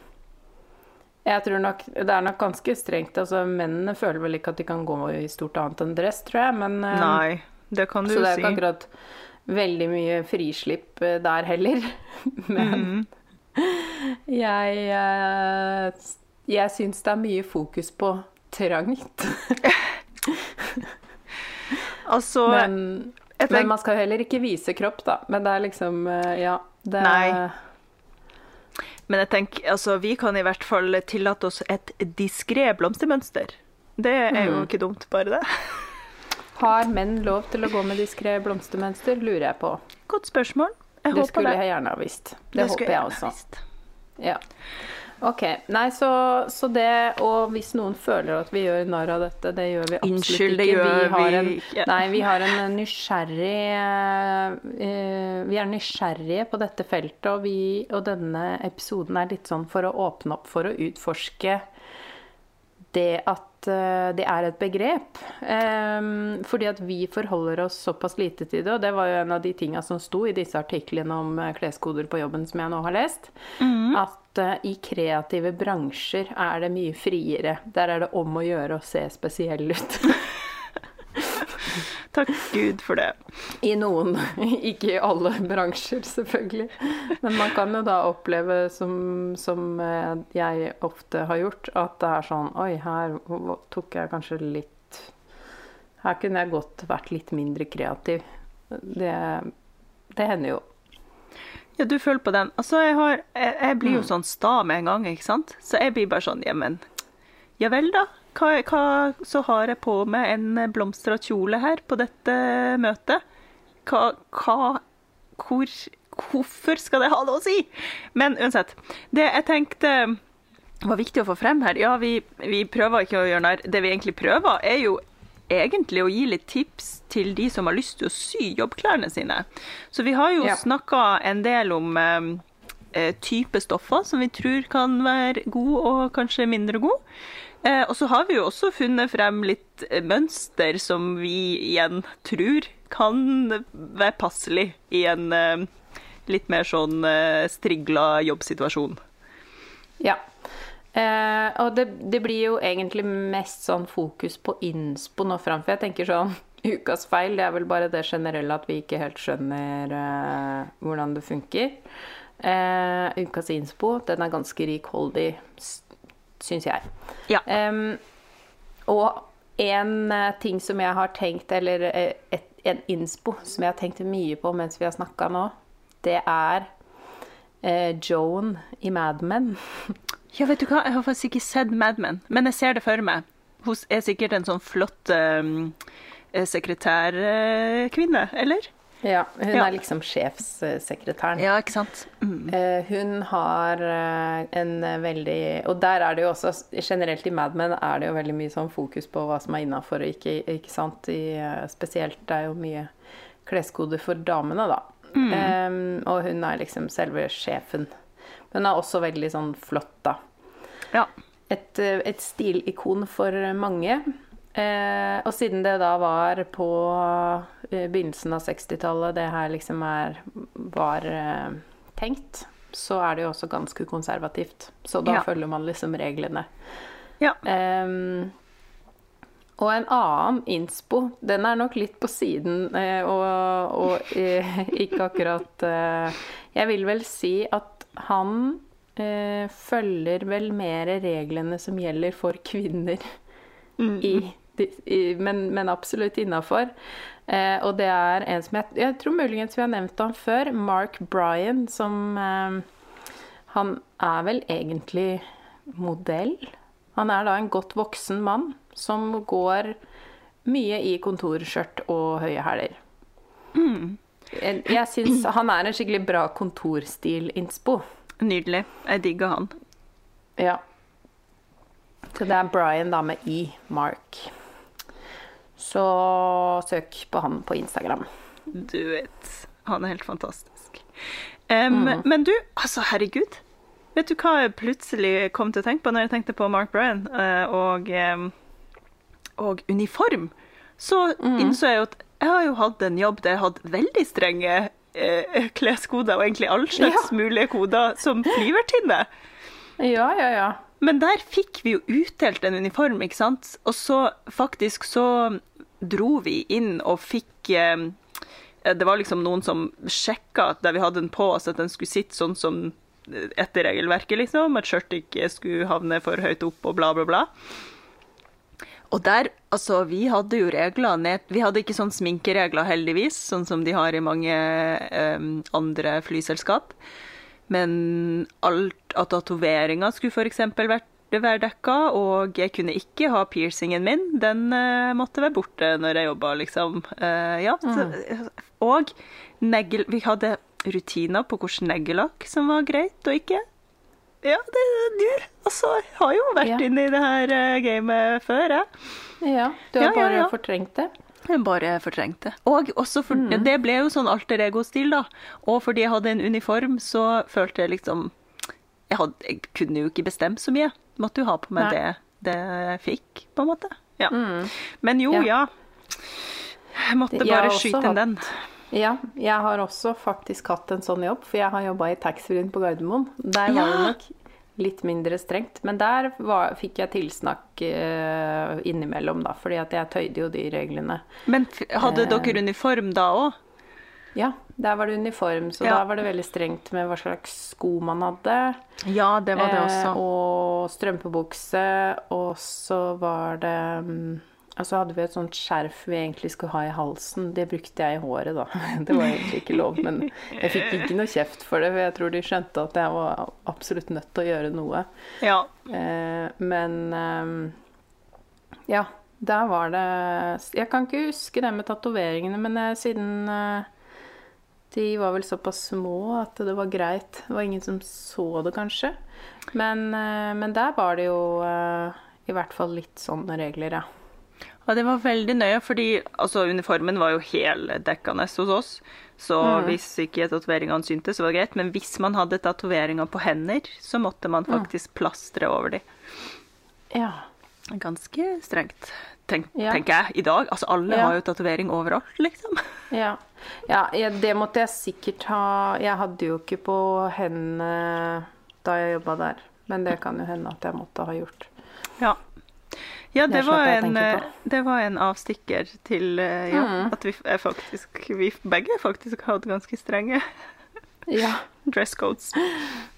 Jeg tror nok Det er nok ganske strengt. Altså, mennene føler vel ikke at de kan gå i stort annet enn dress, tror jeg, men eh, Nei, det kan du Så det er si. ikke akkurat veldig mye frislipp eh, der heller. (laughs) Men jeg eh, Jeg syns det er mye fokus på trangt. (laughs) Altså, Men, jeg men man skal jo heller ikke vise kropp, da. Men det er liksom eh, Ja. Det Nei. Men jeg tenker, altså, vi kan i hvert fall tillate oss et diskré blomstermønster. Det er jo Mm. ikke dumt, bare det. Har menn lov til å gå med diskré blomstermønster, lurer jeg på. Godt spørsmål. Jeg Det håper skulle det. jeg gjerne ha visst. Det, skulle håper jeg også. visst. Ja. Ok. Nei, så, så det Og hvis noen føler at vi gjør narr av dette, det gjør vi absolutt Innskyld, ikke. gjør har vi en. Nei, vi har en nysgjerrig eh, Vi er nysgjerrige på dette feltet, og, vi, og denne episoden er litt sånn for å åpne opp for å utforske det at eh, det er et begrep. Fordi at vi forholder oss såpass lite til det, og det var jo en av de tinga som sto i disse artiklene om eh, kleskoder på jobben som jeg nå har lest. At eh, i kreative bransjer er det mye friere. Der er det om å gjøre å se spesiell ut. (laughs) Takk Gud for det. I noen, (laughs) ikke i alle bransjer, selvfølgelig. Men man kan jo da oppleve, som, som eh, jeg ofte har gjort, at det er sånn Oi, her tok jeg kanskje litt Her kunne jeg godt vært litt mindre kreativ. Det, det hender jo. Ja, du føler på den. Altså, jeg, har, jeg, jeg blir jo sånn sta med en gang, ikke sant? Så jeg blir bare sånn, Jamen, Ja vel, da. Hva, hva, så har jeg på meg en blomstra kjole her på dette møtet. Hva, hva hvor, Hvorfor skal det ha noe å si? Men uansett. Det jeg tenkte var viktig å få frem her Ja, vi, vi prøver ikke å gjøre narr. Det vi egentlig prøver, er jo egentlig å gi litt tips til de som har lyst til å sy jobbklærne sine. Så vi har jo Ja. snakka en del om eh, eh, type stoffer som vi tror kan være gode og kanskje mindre gode. Eh, og så har vi jo også funnet frem litt eh, mønster som vi igjen tror kan være passelig i en eh, litt mer sånn strigla jobbsituasjon. Ja. Eh, og det, det blir jo egentlig mest sånn fokus på innspo nå fram, for jeg tenker sånn (laughs) Ukas feil, det er vel bare det generelle at vi ikke helt skjønner eh, hvordan det funker. Eh, ukas innspo, den er ganske rikholdig, syns jeg. Ja. Um, og en eh, ting som jeg har tenkt, eller eh, et, en innspo som jeg har tenkt mye på mens vi har snakka nå, det er eh, Joan i Mad Men. (laughs) Ja, vet du hva, jeg har faktisk ikke sett Mad Men, men jeg ser det for meg. Hun er sikkert en sånn flott um, sekretærkvinne, eller? Ja, hun Ja. er liksom sjefssekretæren. Ja, ikke sant? Mm. Eh, hun har eh, en eh, veldig Og der er det jo også Generelt i Mad Men er det jo veldig mye sånn fokus på hva som er innafor og ikke, ikke sant. I, spesielt det er jo mye kleskode for damene, da. Eh, og hun er liksom selve sjefen. Men hun er også veldig sånn flott, da. Ja. et, et stilikon for mange. Eh, og siden det da var på eh, begynnelsen av 60-tallet det her liksom er, var eh, tenkt, så er det jo også ganske konservativt. Så da Ja. følger man liksom reglene. ja. Ehm, og en annen innspo, den er nok litt på siden, eh, og, og eh, ikke akkurat Jeg vil vel si at han eh, følger vel mer reglene som gjelder for kvinner Mm. i i, men, men absolutt innafor. Eh, og det er en som jeg, jeg tror muligens vi har nevnt han før. Mark Bryan, som eh, Han er vel egentlig modell. Han er da en godt voksen mann som går mye i kontorskjørt og høye hæler. Jeg, jeg syns han er en skikkelig bra kontorstil-innspo. Nydelig. Jeg digger han. Ja. Så det er Brian da med I. Mark. Så søk på han på Instagram. Du vet. Han er helt fantastisk. Em, Men du, altså herregud. Vet du hva jeg plutselig kom til å tenke på når jeg tenkte på Mark Bryan eh, og, og uniform? Så innså jeg jo at jeg har jo hatt en jobb der jeg har hatt veldig strenge eh, kleskoder, og egentlig all slags mulige koder, som flyvertinne. Ja, ja, ja. Men der fikk vi jo utdelt en uniform, ikke sant? Og så faktisk så dro vi inn og fikk eh, Det var liksom noen som sjekka der vi hadde den på oss, at den skulle sitte sånn som etter regelverket, liksom. At skjørtet ikke skulle havne for høyt opp og bla, bla, bla. Og der, altså, vi hadde jo regler ned Vi hadde ikke sånn sminkeregler, heldigvis, sånn som de har i mange eh, andre flyselskap. Men alt av tatoveringer skulle f.eks. være dekka, og jeg kunne ikke ha piercingen min. Den uh, måtte være borte når jeg jobba, liksom. Uh, ja, så, og negl... Vi hadde rutiner på hvordan neglelakk som var greit og ikke. Ja, det, du altså, har jo vært Ja. inne i det her uh, gamet før, jeg. Ja, du har ja, bare ja. fortrengt det. Jeg bare fortrengte. Og også for, det ble jo sånn alter ego-stil, da. Og fordi jeg hadde en uniform, så følte jeg liksom jeg, hadde, jeg kunne jo ikke bestemt så mye. Måtte jo ha på meg det, det jeg fikk, på en måte. Ja. Men jo, Ja. ja. Jeg måtte bare jeg skyte inn den. Ja, jeg har også faktisk hatt en sånn jobb, for jeg har jobba i taxfree-en på Gardermoen. Der var det nok litt mindre strengt, men der var, fikk jeg tilsnakk eh, innimellom, da, fordi at jeg tøyde jo de reglene. Men hadde Eh. dere uniform da òg? Ja, der var det uniform, så Ja. da var det veldig strengt med hva slags sko man hadde. Ja, det var det Eh, også. og strømpebukse, og så var det Og så hadde vi et sånt skjerf vi egentlig skulle ha i halsen. Det brukte jeg i håret, da. (laughs) Det var egentlig ikke lov, men jeg fikk ikke noe kjeft for det, for jeg tror de skjønte at jeg var absolutt nødt til å gjøre noe. Ja. Eh, men eh, ja, der var det Jeg kan ikke huske det med tatoveringene, men eh, siden eh, de var vel såpass små at det var greit. Det var ingen som så det, kanskje. Men, eh, men der var det jo eh, i hvert fall litt sånne regler, ja. Ja, det var veldig nøye, fordi altså, uniformen var jo heldekkende hos oss. Så hvis ikke tatoveringene syntes, så var det greit. Men hvis man hadde tatoveringer på hender, så måtte man faktisk plastre over dem. Ja. Ganske strengt, tenk, Ja. tenker jeg, i dag. Altså, alle Ja. har jo tatovering overalt, liksom. Ja, ja det måtte jeg sikkert ha Jeg hadde jo ikke på hendene da jeg jobba der, men det kan jo hende at jeg måtte ha gjort. Ja. Ja, det Det var, en, eh, det var en avstikker til eh, ja, Mm. at vi er faktisk Vi begge faktisk hadde ganske strenge Ja. (laughs) dress codes.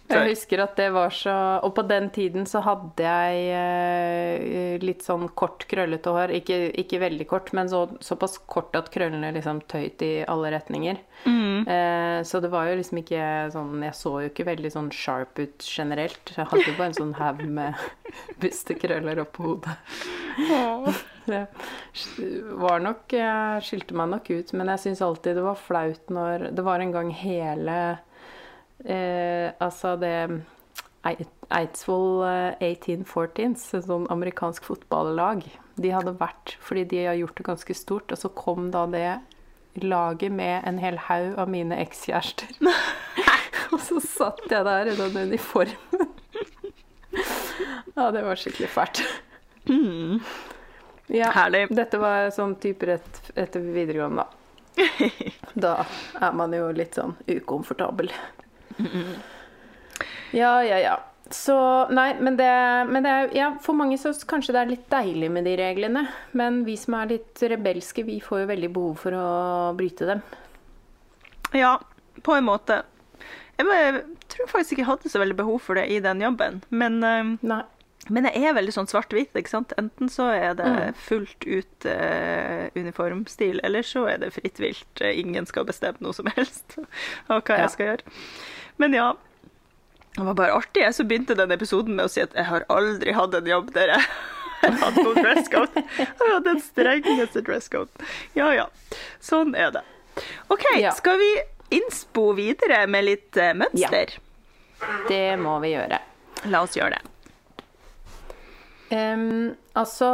Jeg husker at det var så Og på den tiden så hadde jeg eh, litt sånn kort, krøllete hår. Ikke, ikke veldig kort, men så, såpass kort at krøllene liksom tøyt i alle retninger. Eh, så det var jo liksom ikke sånn Jeg så jo ikke veldig sånn sharp ut generelt. Jeg hadde jo bare en sånn haug med (laughs) bustekrøller oppå hodet. (laughs) Det var nok Jeg skilte meg nok ut, men jeg syns alltid det var flaut når Det var en gang hele eh, Altså det Eidsvoll eh, 1814s, et sånn amerikansk fotballag, de hadde vært Fordi de har gjort det ganske stort, og så kom da det laget med en hel haug av mine ekskjærester. (laughs) (laughs) og så satt jeg der i den uniformen. ja, det var skikkelig fælt. Ja, Herlig. dette var sånn type rett etter videregående, da. (laughs) Da er man jo litt sånn ukomfortabel. Ja, ja, ja. Så Nei, men det, men det er Ja, for mange så kanskje det er litt deilig med de reglene. Men vi som er litt rebelske, vi får jo veldig behov for å bryte dem. Ja, på en måte. Jeg jeg tror faktisk ikke jeg hadde så veldig behov for det i den jobben. Men eh, Nei. Men jeg er veldig sånn svart-hvit, ikke sant? Enten så er det fullt ut uh, uniformstil, eller så er det fritt vilt. Eh, Ingen skal bestemme noe som helst av hva Ja. jeg skal gjøre. Men ja. Det var bare artig. Jeg så begynte den episoden med å si at jeg har aldri hatt en jobb der jeg (laughs) har hatt noen dresscode. Jeg har hatt den strengeste dresscode. Ja ja. Sånn er det. OK, Ja. skal vi innspo videre med litt eh, mønster? Det må vi gjøre. La oss gjøre det. Um, altså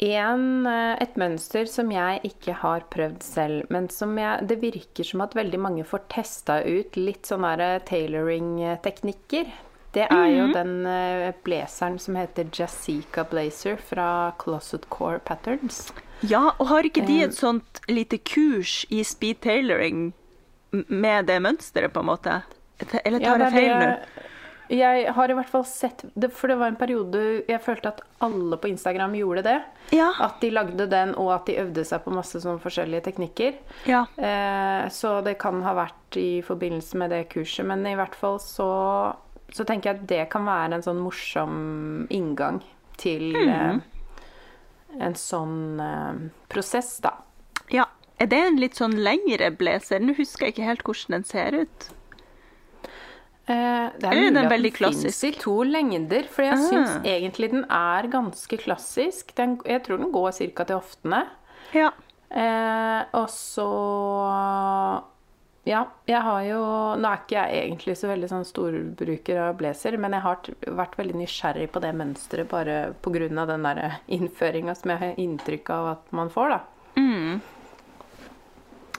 en, eh, et mønster som jeg ikke har prøvd selv, men som jeg, det virker som at veldig mange får testa ut litt sånne tailoring-teknikker. Det er jo den eh, blazeren som heter Jessica Blazer fra Closet Core Patterns. Ja, og har ikke de Eh. et sånt lite kurs i speed tailoring med det mønsteret, på en måte? Eller tar det jeg feil nå? Jeg har i hvert fall sett det, For det var en periode jeg følte at alle på Instagram gjorde det. Ja. At de lagde den, og at de øvde seg på masse sånn forskjellige teknikker. ja. Eh, så det kan ha vært i forbindelse med det kurset. Men i hvert fall så, så tenker jeg at det kan være en sånn morsom inngang til eh, en sånn eh, prosess, da. ja. Er det en litt sånn lengre blazer? Nå husker jeg ikke helt hvordan den ser ut. Eh, det er mulig at den fins i to lengder, for jeg Ah. syns egentlig den er ganske klassisk. Den, jeg tror den går ca. til hoftene. Ja. Eh, og så Ja, jeg har jo Nå er ikke jeg egentlig så veldig sånn storbruker av blazer, men jeg har vært veldig nysgjerrig på det mønsteret bare pga. den der innføringa som jeg har inntrykk av at man får, da.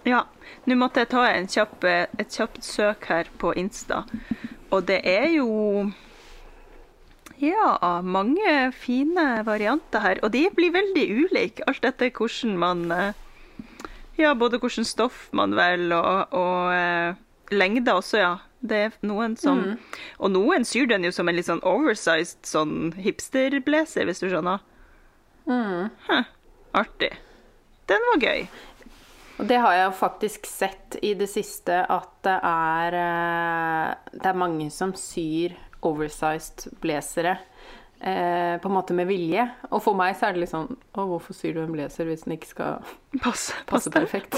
Ja. Nå måtte jeg ta en kjapp, eh, et kjapt søk her på Insta, og det er jo ja, mange fine varianter her. Og de blir veldig ulike, alt etter hvordan man eh, Ja, både hvordan stoff man velger, og, og eh, lengde også, ja. Det er noen som Og noen syr den jo som en litt sånn oversized sånn hipsterblazer, hvis du skjønner. Hm, artig. Den var gøy. Og det har jeg faktisk sett i det siste at det er eh, Det er mange som syr oversized blazere. Eh, på en måte med vilje. Og for meg så er det litt sånn Å, hvorfor syr du en blazer hvis den ikke skal passe, passe perfekt?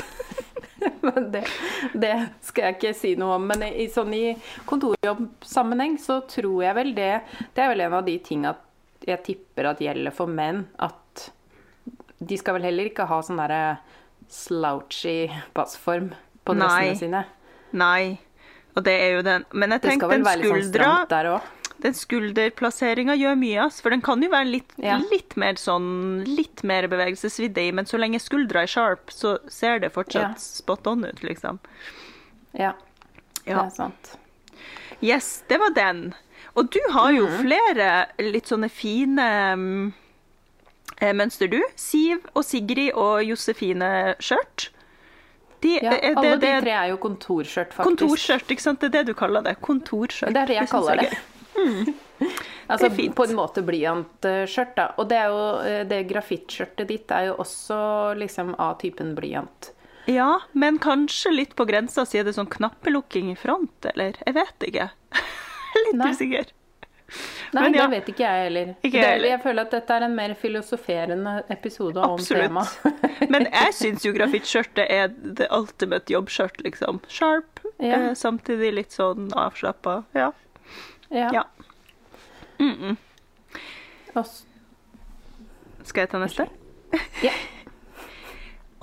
(laughs) Men det, det skal jeg ikke si noe om. Men i, sånn i kontorjobbsammenheng så tror jeg vel det Det er vel en av de tinga jeg tipper at gjelder for menn. At de skal vel heller ikke ha sånn derre slouchy passform på dressene Nei. sine. Nei. Og det er jo den Men jeg tenker den sånn skuldra òg. Den skulderplasseringa gjør mye, ass. For den kan jo være litt, Ja. litt mer sånn Litt mer bevegelsesvidde i, men så lenge skuldra er sharp, så ser det fortsatt Ja. spot on ut, liksom. Ja, det er sant. Yes, det var den. Og du har jo Mhm. flere litt sånne fine mm, mønster, du. Siv og Sigrid og Josefine skjørt. De, Ja, alle det, de tre er jo kontorskjørt, faktisk. Kontorskjørt, ikke sant? Det er det du kaller det. Kontorskjørt. Det er det jeg synes kaller er det. Mm. (laughs) Altså, Det fint. På en måte blyantskjørt, da. Og det er jo eh, det grafittskjørtet ditt er jo også liksom av typen blyant. Ja, men kanskje litt på grensa, sier det sånn knappelukking i front, eller? Jeg vet ikke. (laughs) litt Nei. usikker. Nei, Men ja. det vet ikke jeg heller. Ikke heller. jeg føler at dette er en mer filosoferende episode om Absolutt. temaet. (laughs) Men jeg (laughs) syns jo grafittskjørtet er the ultimate jobbskjørt, liksom. Sharp, Ja. eh, samtidig litt sånn avslappa. Ja. ja. ja. Mm -mm. Skal jeg ta neste? Ja.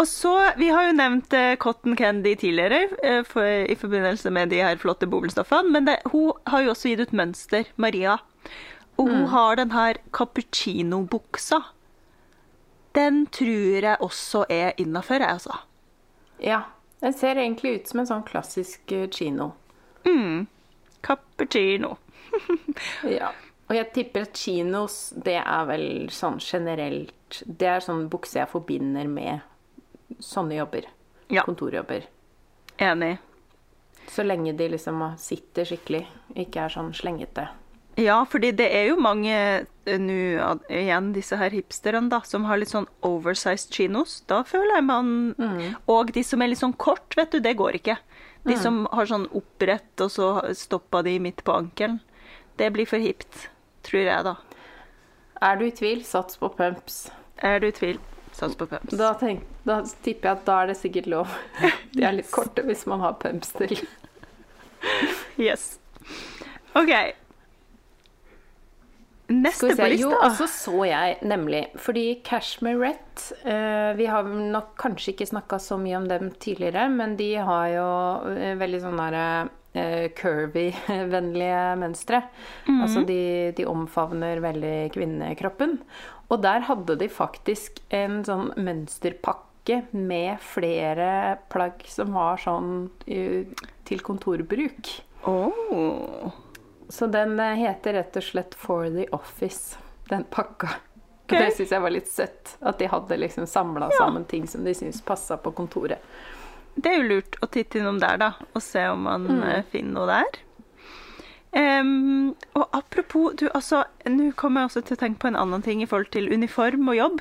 Og så, Vi har jo nevnt eh, Cotton Candy tidligere eh, for, i forbindelse med de her flotte bomullsstoffene. Men det, hun har jo også gitt ut mønster, Maria. Og Mm. hun har den her cappuccino-buksa. Den tror jeg også er innafor, jeg, altså. ja. Den ser egentlig ut som en sånn klassisk eh, chino. Mm. Cappuccino. (laughs) Ja. Og jeg tipper at chinos, det er vel sånn generelt Det er sånn bukse jeg forbinder med sånne jobber. Ja. Kontorjobber. Enig. Så lenge de liksom sitter skikkelig, ikke er sånn slengete. Ja, fordi det er jo mange eh, nå igjen disse her hipsterne da, som har litt sånn oversized chinos. Da føler jeg man Og de som er litt sånn kort, vet du, det går ikke. De som har sånn opprett, og så stoppa de midt på ankelen. Det blir for hipt, tror jeg, da. Er du i tvil, sats på pumps. Er du i tvil, sats på pumps. Da, tenk, da tipper jeg at da er det sikkert lov. (laughs) De er litt korte hvis man har pumps til. Yes. OK. Neste på lista. Jo, og så så jeg nemlig Fordi Cashmerette eh, Vi har nok kanskje ikke snakka så mye om dem tidligere, men de har jo eh, veldig sånn derre eh, curvy-vennlige (laughs) mønstre. Altså de, de omfavner veldig kvinnekroppen. Og der hadde de faktisk en sånn mønsterpakke med flere plagg som var sånn eh, til kontorbruk. Åh. Så den eh, heter rett og slett For the Office, den pakka. Okay. Det syns jeg var litt søtt. At de hadde liksom samla Ja. sammen ting som de syntes passa på kontoret. Det er jo lurt å titte innom der, da, og se om man Mm. eh, finner noe der. Em, og apropos du, altså, Nå kommer jeg også til å tenke på en annen ting i forhold til uniform og jobb.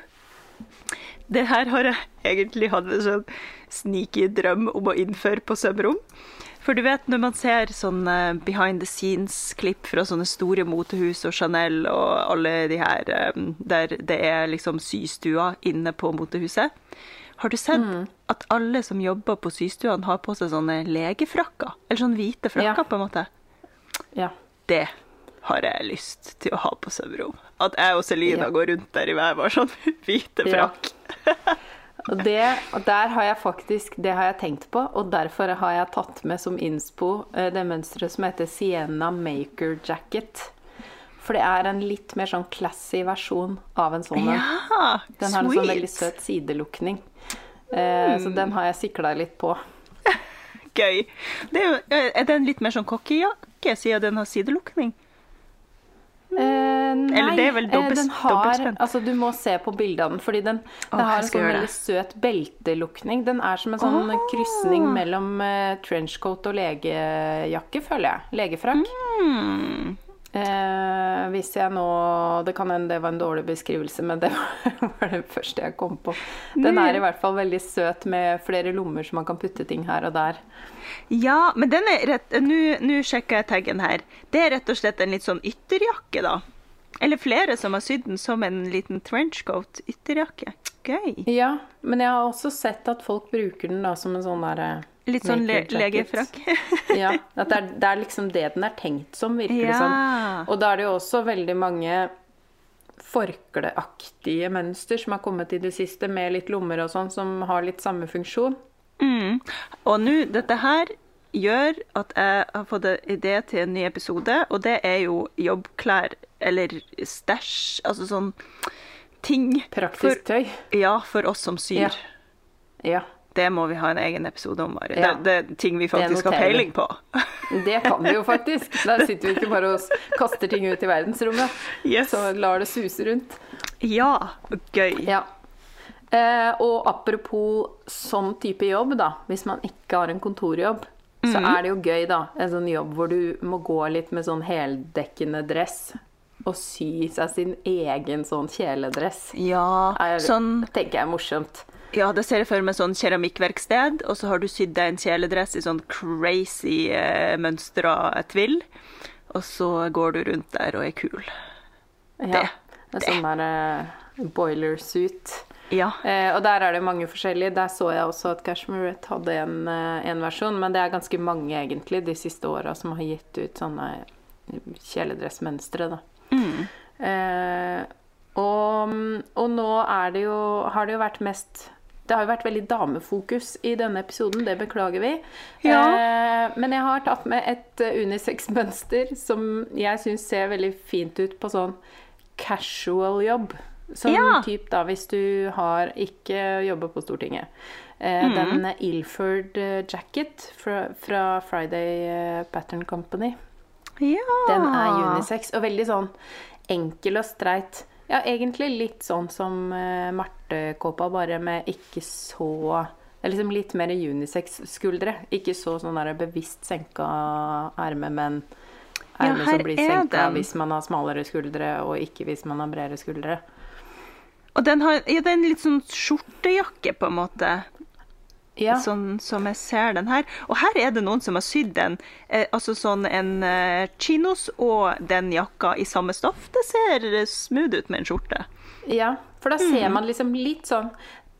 Det her har jeg egentlig hatt en sånn sneaky drøm om å innføre på sømrom. For du vet, når man ser sånne behind the scenes-klipp fra sånne store motehus og Chanel og alle de her der det er liksom systua inne på motehuset Har du sett at alle som jobber på systuene, har på seg sånne legefrakker? Eller sånne hvite frakker, Ja. på en måte? Ja. Det har jeg lyst til å ha på sømrom. At jeg og Selina Ja. går rundt der i hver vår sånn (laughs) hvite Ja. frakk. (laughs) Og, det, og der har jeg faktisk Det har jeg tenkt på, og derfor har jeg tatt med som innspo eh, det mønsteret som heter Sienna Maker Jacket. For det er en litt mer sånn classy versjon av en sånn en. Ja, Den har en sånn veldig søt sidelukning. Eh, Så den har jeg sikla litt på. (laughs) Gøy. Det er, jo, er den litt mer sånn cockeyjakke, siden den har sidelukning? Eh, nei, Eller det er vel eh, dobbelt- den har, dobbeltspent. altså Du må se på bildet av den, fordi den, den Åh, har en sånn veldig søt beltelukning. Den er som en sånn oh. krysning mellom eh, trenchcoat og legejakke, føler jeg. Legefrakk. Hmm. Eh, hvis jeg nå Det kan hende det var en dårlig beskrivelse, men det (laughs) var det første jeg kom på. Den er i hvert fall veldig søt med flere lommer så man kan putte ting her og der. Ja, men den er rett Nå nå sjekker jeg taggen her. Det er rett og slett en litt sånn ytterjakke, da. Eller flere som har sydd den som en liten trenchcoat ytterjakke. Gøy. Ja, men jeg har også sett at folk bruker den da som en sånn derre Litt sånn le legefrakk. (laughs) Ja, at det er, det er liksom det den er tenkt som, virker det som. Og da er det jo også veldig mange forkleaktige mønster som har kommet i det siste, med litt lommer og sånn, som har litt samme funksjon. Mm. Og nå, dette her gjør at jeg har fått en idé til en ny episode, og det er jo jobbklær eller stæsj, altså sånn ting Praktisk tøy. Ja, for oss som syr. Ja. Ja. Det må vi ha en egen episode om, Mari. Ja. Det, det er ting vi faktisk har peiling på. (laughs) Det kan vi jo faktisk. Der sitter vi ikke bare og kaster ting ut i verdensrommet. Yes. Så lar det suse rundt. Ja, gøy. Ja. Eh, og apropos sånn type jobb, da. Hvis man ikke har en kontorjobb, så er det jo gøy, da. En sånn jobb hvor du må gå litt med sånn heldekkende dress. Og sy seg sin egen sånn kjeledress. Ja, Er, sånn tenker jeg er morsomt. Ja, det ser jeg for meg sånn keramikkverksted, og så har du sydd deg en kjeledress i sånn crazy eh, mønstra tvill, og så går du rundt der og er kul. Ja. Det- er sånn der eh, boiler suit. Ja. Eh, og der er det mange forskjellige. Der så jeg også at Cashmere hadde en, eh, en versjon, men det er ganske mange egentlig de siste åra som har gitt ut sånne kjeledressmønstre, da. Mm. Eh, og, og nå er det jo, har det jo vært mest Det har jo vært veldig damefokus i denne episoden, det beklager vi. Ja. Eh, men jeg har tatt med et eh, unisex-mønster som jeg syns ser veldig fint ut på sånn casual jobb. Som Ja. typ da hvis du har ikke jobber på Stortinget. Eh, Mm. Den Ilford eh, jacket fra, fra Friday eh, Pattern Company. ja. Den er unisex og veldig sånn enkel og streit. Ja, egentlig litt sånn som uh, Marte-kåpa, bare med ikke så liksom litt mer unisex-skuldre. Ikke så sånn der bevisst senka erme, men erme ja, som blir senka den. hvis man har smalere skuldre, og ikke hvis man har bredere skuldre. Og den har ja, det er en litt sånn skjortejakke, på en måte. Ja. sånn som jeg ser den her. Og her er det noen som har sydd en, eh, altså sånn en eh, chinos og den jakka i samme stoff. Det ser smooth ut med en skjorte. Ja, for da ser Mm. man liksom litt sånn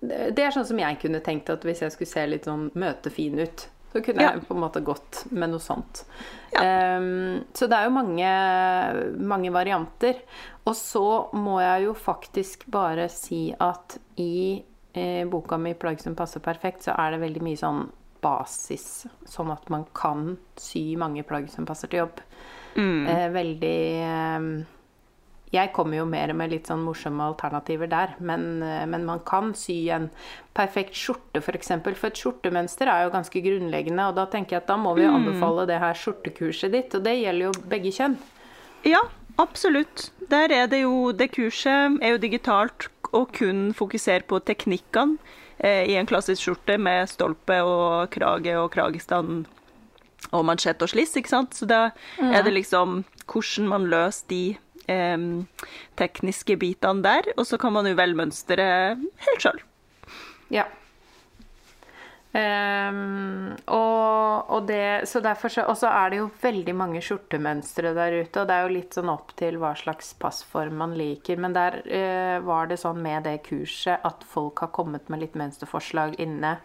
Det er sånn som jeg kunne tenkt at hvis jeg skulle se litt sånn møtefin ut, så kunne Ja. jeg på en måte gått med noe sånt. Ja. Um, så det er jo mange, mange varianter. Og så må jeg jo faktisk bare si at i eh, boka mi 'Plagg som passer perfekt', så er det veldig mye sånn basis, sånn at man kan sy mange plagg som passer til jobb. Mm. Eh, veldig eh, Jeg kommer jo mer med litt sånn morsomme alternativer der, men, eh, men man kan sy en perfekt skjorte, f.eks. For, eksempel, for et skjortemønster er jo ganske grunnleggende, og da tenker jeg at da må vi jo anbefale det her skjortekurset ditt, og det gjelder jo begge kjønn. Ja, absolutt. Der er det jo Det kurset er jo digitalt og kun fokuserer på teknikkene eh, i en klassisk skjorte med stolpe og krage og kragestand og mansjett og sliss, ikke sant. Så da er det liksom hvordan man løser de eh, tekniske bitene der, og så kan man jo velge mønsteret helt sjøl. Ja. Ehm, og, og det, så derfor så, og så er det jo veldig mange skjortemønstre der ute, og det er jo litt sånn opp til hva slags passform man liker. Men der uh, var det sånn med det kurset at folk har kommet med litt mønsterforslag inne.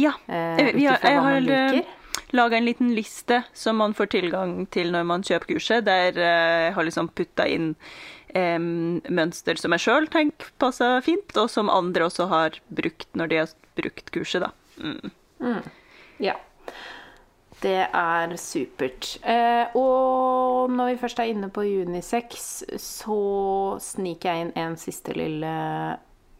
Ja. Uh, ut har- ifra hva man har liker. laga en liten liste som man får tilgang til når man kjøper kurset, der jeg jeg har liksom putta inn um, mønster som jeg sjøl tenker passer fint, og som andre også har brukt når de har brukt kurset, da. Mm. Ja. Det er supert. Eh, og når vi først er inne på unisex, så sniker jeg inn en siste lille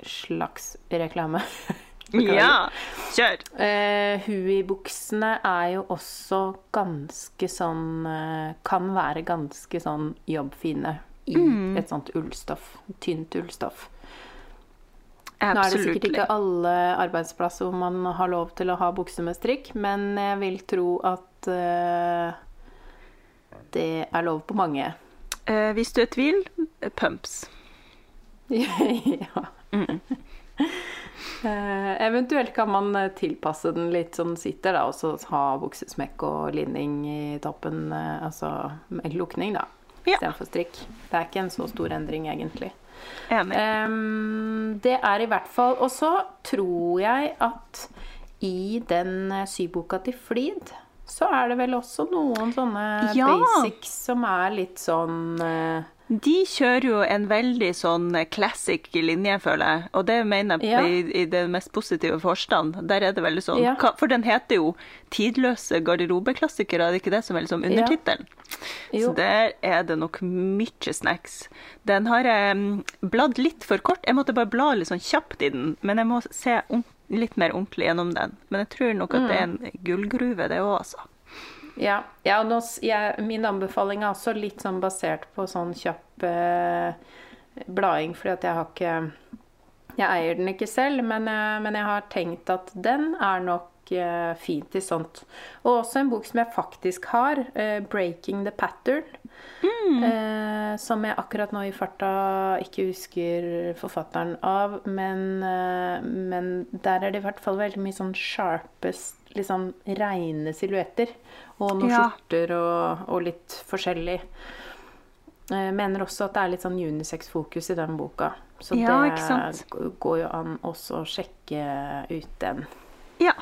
slags reklame. (laughs) Ja, kjør! Eh, Hui-buksene er jo også ganske sånn eh, Kan være ganske sånn jobbfine i Mm. et sånt ullstoff. Tynt ullstoff. Nå er det sikkert ikke alle arbeidsplasser hvor man har lov til å ha bukse med strikk, men jeg vil tro at uh, det er lov på mange. Uh, hvis du er i tvil, pumps. (laughs) ja. (laughs) Eh, eventuelt kan man tilpasse den litt sånn sitter, da, og så ha buksesmekk og linning i toppen. Uh, altså med lukning, da, Ja. strikk. Det er ikke en så stor endring, egentlig. Ehm, det er i hvert fall Og så tror jeg at i den eh, syboka til Flid så er det vel også noen sånne Ja. basics som er litt sånn eh, De kjører jo en veldig sånn classic linje, føler jeg. Og det mener jeg Ja. i, i den mest positive forstand. Der er det veldig sånn Ja. For den heter jo 'Tidløse garderobeklassikere', er det ikke det som er liksom undertittelen? Ja. Så der er det nok mye snacks. Den har jeg mm, bladd litt for kort. Jeg måtte bare bla litt sånn kjapt i den, men jeg må se litt mer ordentlig gjennom den. Men jeg tror nok at det er en Mm. gullgruve, det òg, altså. Ja, ja nå, jeg, min anbefaling er også litt sånn basert på sånn kjapp eh, blading, fordi at jeg har ikke Jeg eier den ikke selv, men, eh, men jeg har tenkt at den er nok eh, fint i sånt. Og også en bok som jeg faktisk har, eh, 'Breaking the Pattern'. Eh, som jeg akkurat nå i farta ikke husker forfatteren av, men, eh, men der er det i hvert fall veldig mye sånn sharpest, liksom reine silhuetter. Og noen Ja. skjorter og, og litt forskjellig. Eh, mener også at det er litt sånn unisex-fokus i den boka. Så Ja, det går jo an også å sjekke ut den. Ja.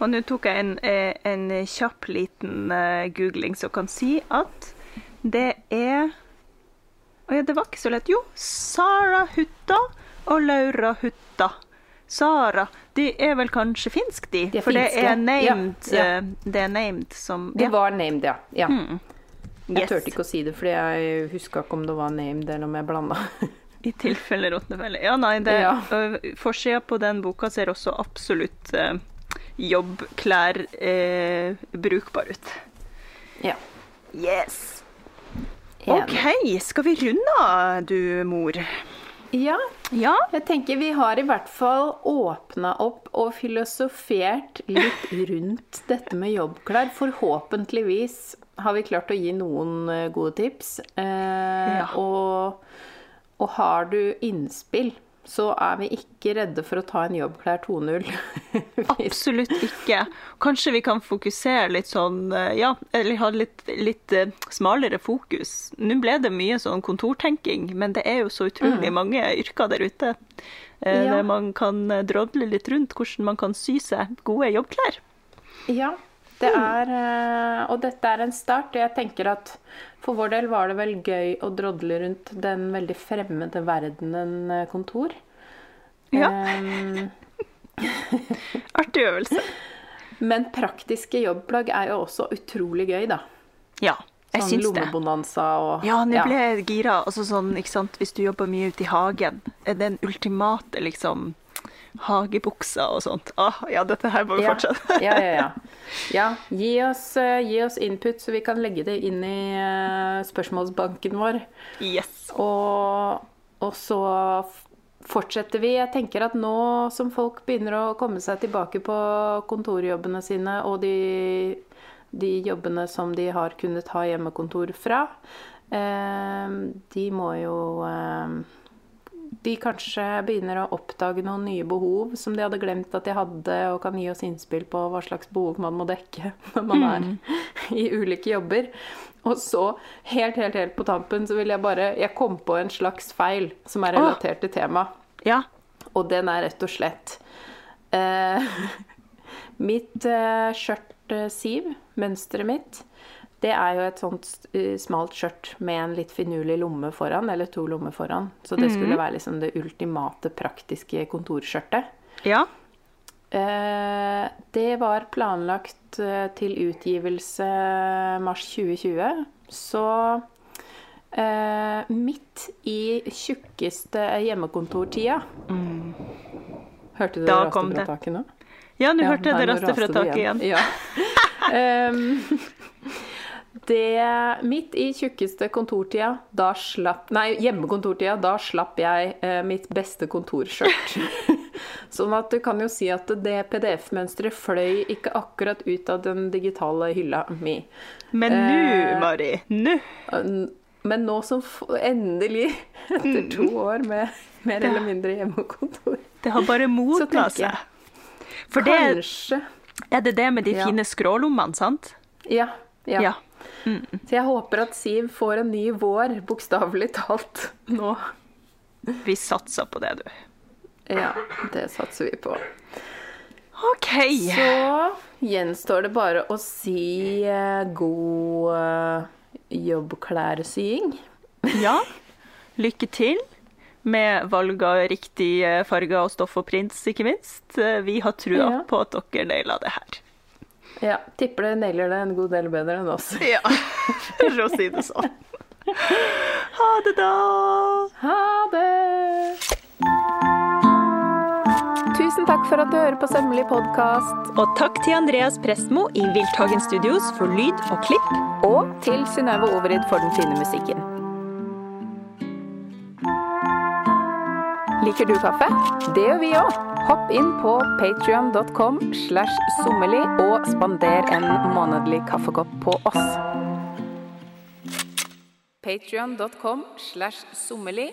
Og nå tok jeg en, eh, en kjapp liten eh, googling som kan si at det er Å ja, det var ikke så lett. Jo, Sara Hutta og Laura Hutta. Sara De er vel kanskje finsk, de? De For det er named, Ja, ja. eh, det er named som ja. var named, ja. ja. Mm. Jeg Yes. turte ikke å si det, fordi jeg huska ikke om det var named eller om jeg blanda. (laughs) I tilfelle Rotnefelle. Ja, nei, det, Ja. Forsida på den boka ser også absolutt uh, jobbklær eh, brukbar ut. ja. Yes. OK, skal vi runde av, du mor? Ja, Ja. jeg tenker vi har i hvert fall åpna opp og filosofert litt (laughs) rundt dette med jobbklær. Forhåpentligvis har vi klart å gi noen eh, gode tips. Eh, Ja. og, og har du innspill så er vi ikke redde for å ta en jobbklær 2.0. (laughs) Absolutt ikke. Kanskje vi kan fokusere litt sånn eh, Ja, eller ha litt, litt eh, smalere fokus. Nå ble det mye sånn kontortenking, men det er jo så utrolig mange yrker der ute. eh, Ja. Der man kan drodle litt rundt hvordan man kan sy seg gode jobbklær. Ja, det er eh, Og dette er en start. Jeg tenker at for vår del var det vel gøy å drodle rundt den veldig fremmede verdenen eh, kontor. Ja. Um, (laughs) Artig øvelse. men praktiske jobbplagg er jo også utrolig gøy, da. Ja, jeg Sånn syns det. lommebonanza og Ja, nå ble jeg gira. Altså sånn, ikke sant, hvis du jobber mye ute i hagen, er den ultimate liksom hagebuksa og sånt. Ah, ja, dette her må vi Ja, fortsette. ja, ja. ja. ja gi, oss, eh, gi oss input, så vi kan legge det inn i eh, spørsmålsbanken vår. Yes. Og, og så fortsetter vi. Jeg tenker at nå som folk begynner å komme seg tilbake på kontorjobbene sine og de, de jobbene som de har kunnet ha hjemmekontor fra, eh, de må jo eh, de kanskje begynner å oppdage noen nye behov som de hadde glemt at de hadde, og kan gi oss innspill på hva slags behov man må dekke (laughs) når man er (laughs) i ulike jobber. Og så, helt, helt, helt på tampen, så vil jeg bare Jeg kom på en slags feil som er relatert til temaet. Ja. Og den er rett og slett eh, (laughs) Mitt eh, skjørt-siv, mønsteret mitt, det er jo et sånt eh, smalt skjørt med en litt finurlig lomme foran, eller to lommer foran. Så det skulle være liksom det ultimate praktiske kontorskjørtet. Ja. Eh, det var planlagt eh, til utgivelse mars 2020. Så eh, midt i tjukkeste hjemmekontortida Hørte du det Da taket nå? Ja, nå hørte jeg det nå raste fra det taket igjen. Ja. (laughs) Em, det Midt i tjukkeste kontortida, da slapp Nei, hjemmekontortida, da slapp jeg eh, mitt beste kontorskjørt. (laughs) sånn at du kan jo si at det PDF-mønsteret fløy ikke akkurat ut av den digitale hylla mi. Men nå, Eh, Mari, nå Men nå som endelig, (laughs) etter to år med mer eller mindre hjemmekontor Det har bare modna seg. For det Kanskje er det det med de Ja. fine skrålommene, sant? Ja. ja. Ja. Så jeg håper at Siv får en ny vår, bokstavelig talt, nå. Vi satser på det, du. Ja, det satser vi på. OK. Så gjenstår det bare å si eh, god eh, jobbklærsying. (laughs) Ja. Lykke til med valg av riktig eh, farger og stoff og prints, ikke minst. Vi har trua Ja. på at dere naila det her. Ja, tipper det nailer det en god del bedre enn oss. Ja, for å si det sånn. (laughs) Ha det, da. Ha det! Tusen takk for at du hører på Sømmelig podkast. Og takk til Andreas Prestmo i Wildtagen Studios for lyd og klipp. Og til Synnøve Overid for den fine musikken. Liker du kaffe? Det gjør vi òg. Hopp inn på patrion.com slash sommerli og spander en månedlig kaffekopp på oss. Patrion.com slash sommerli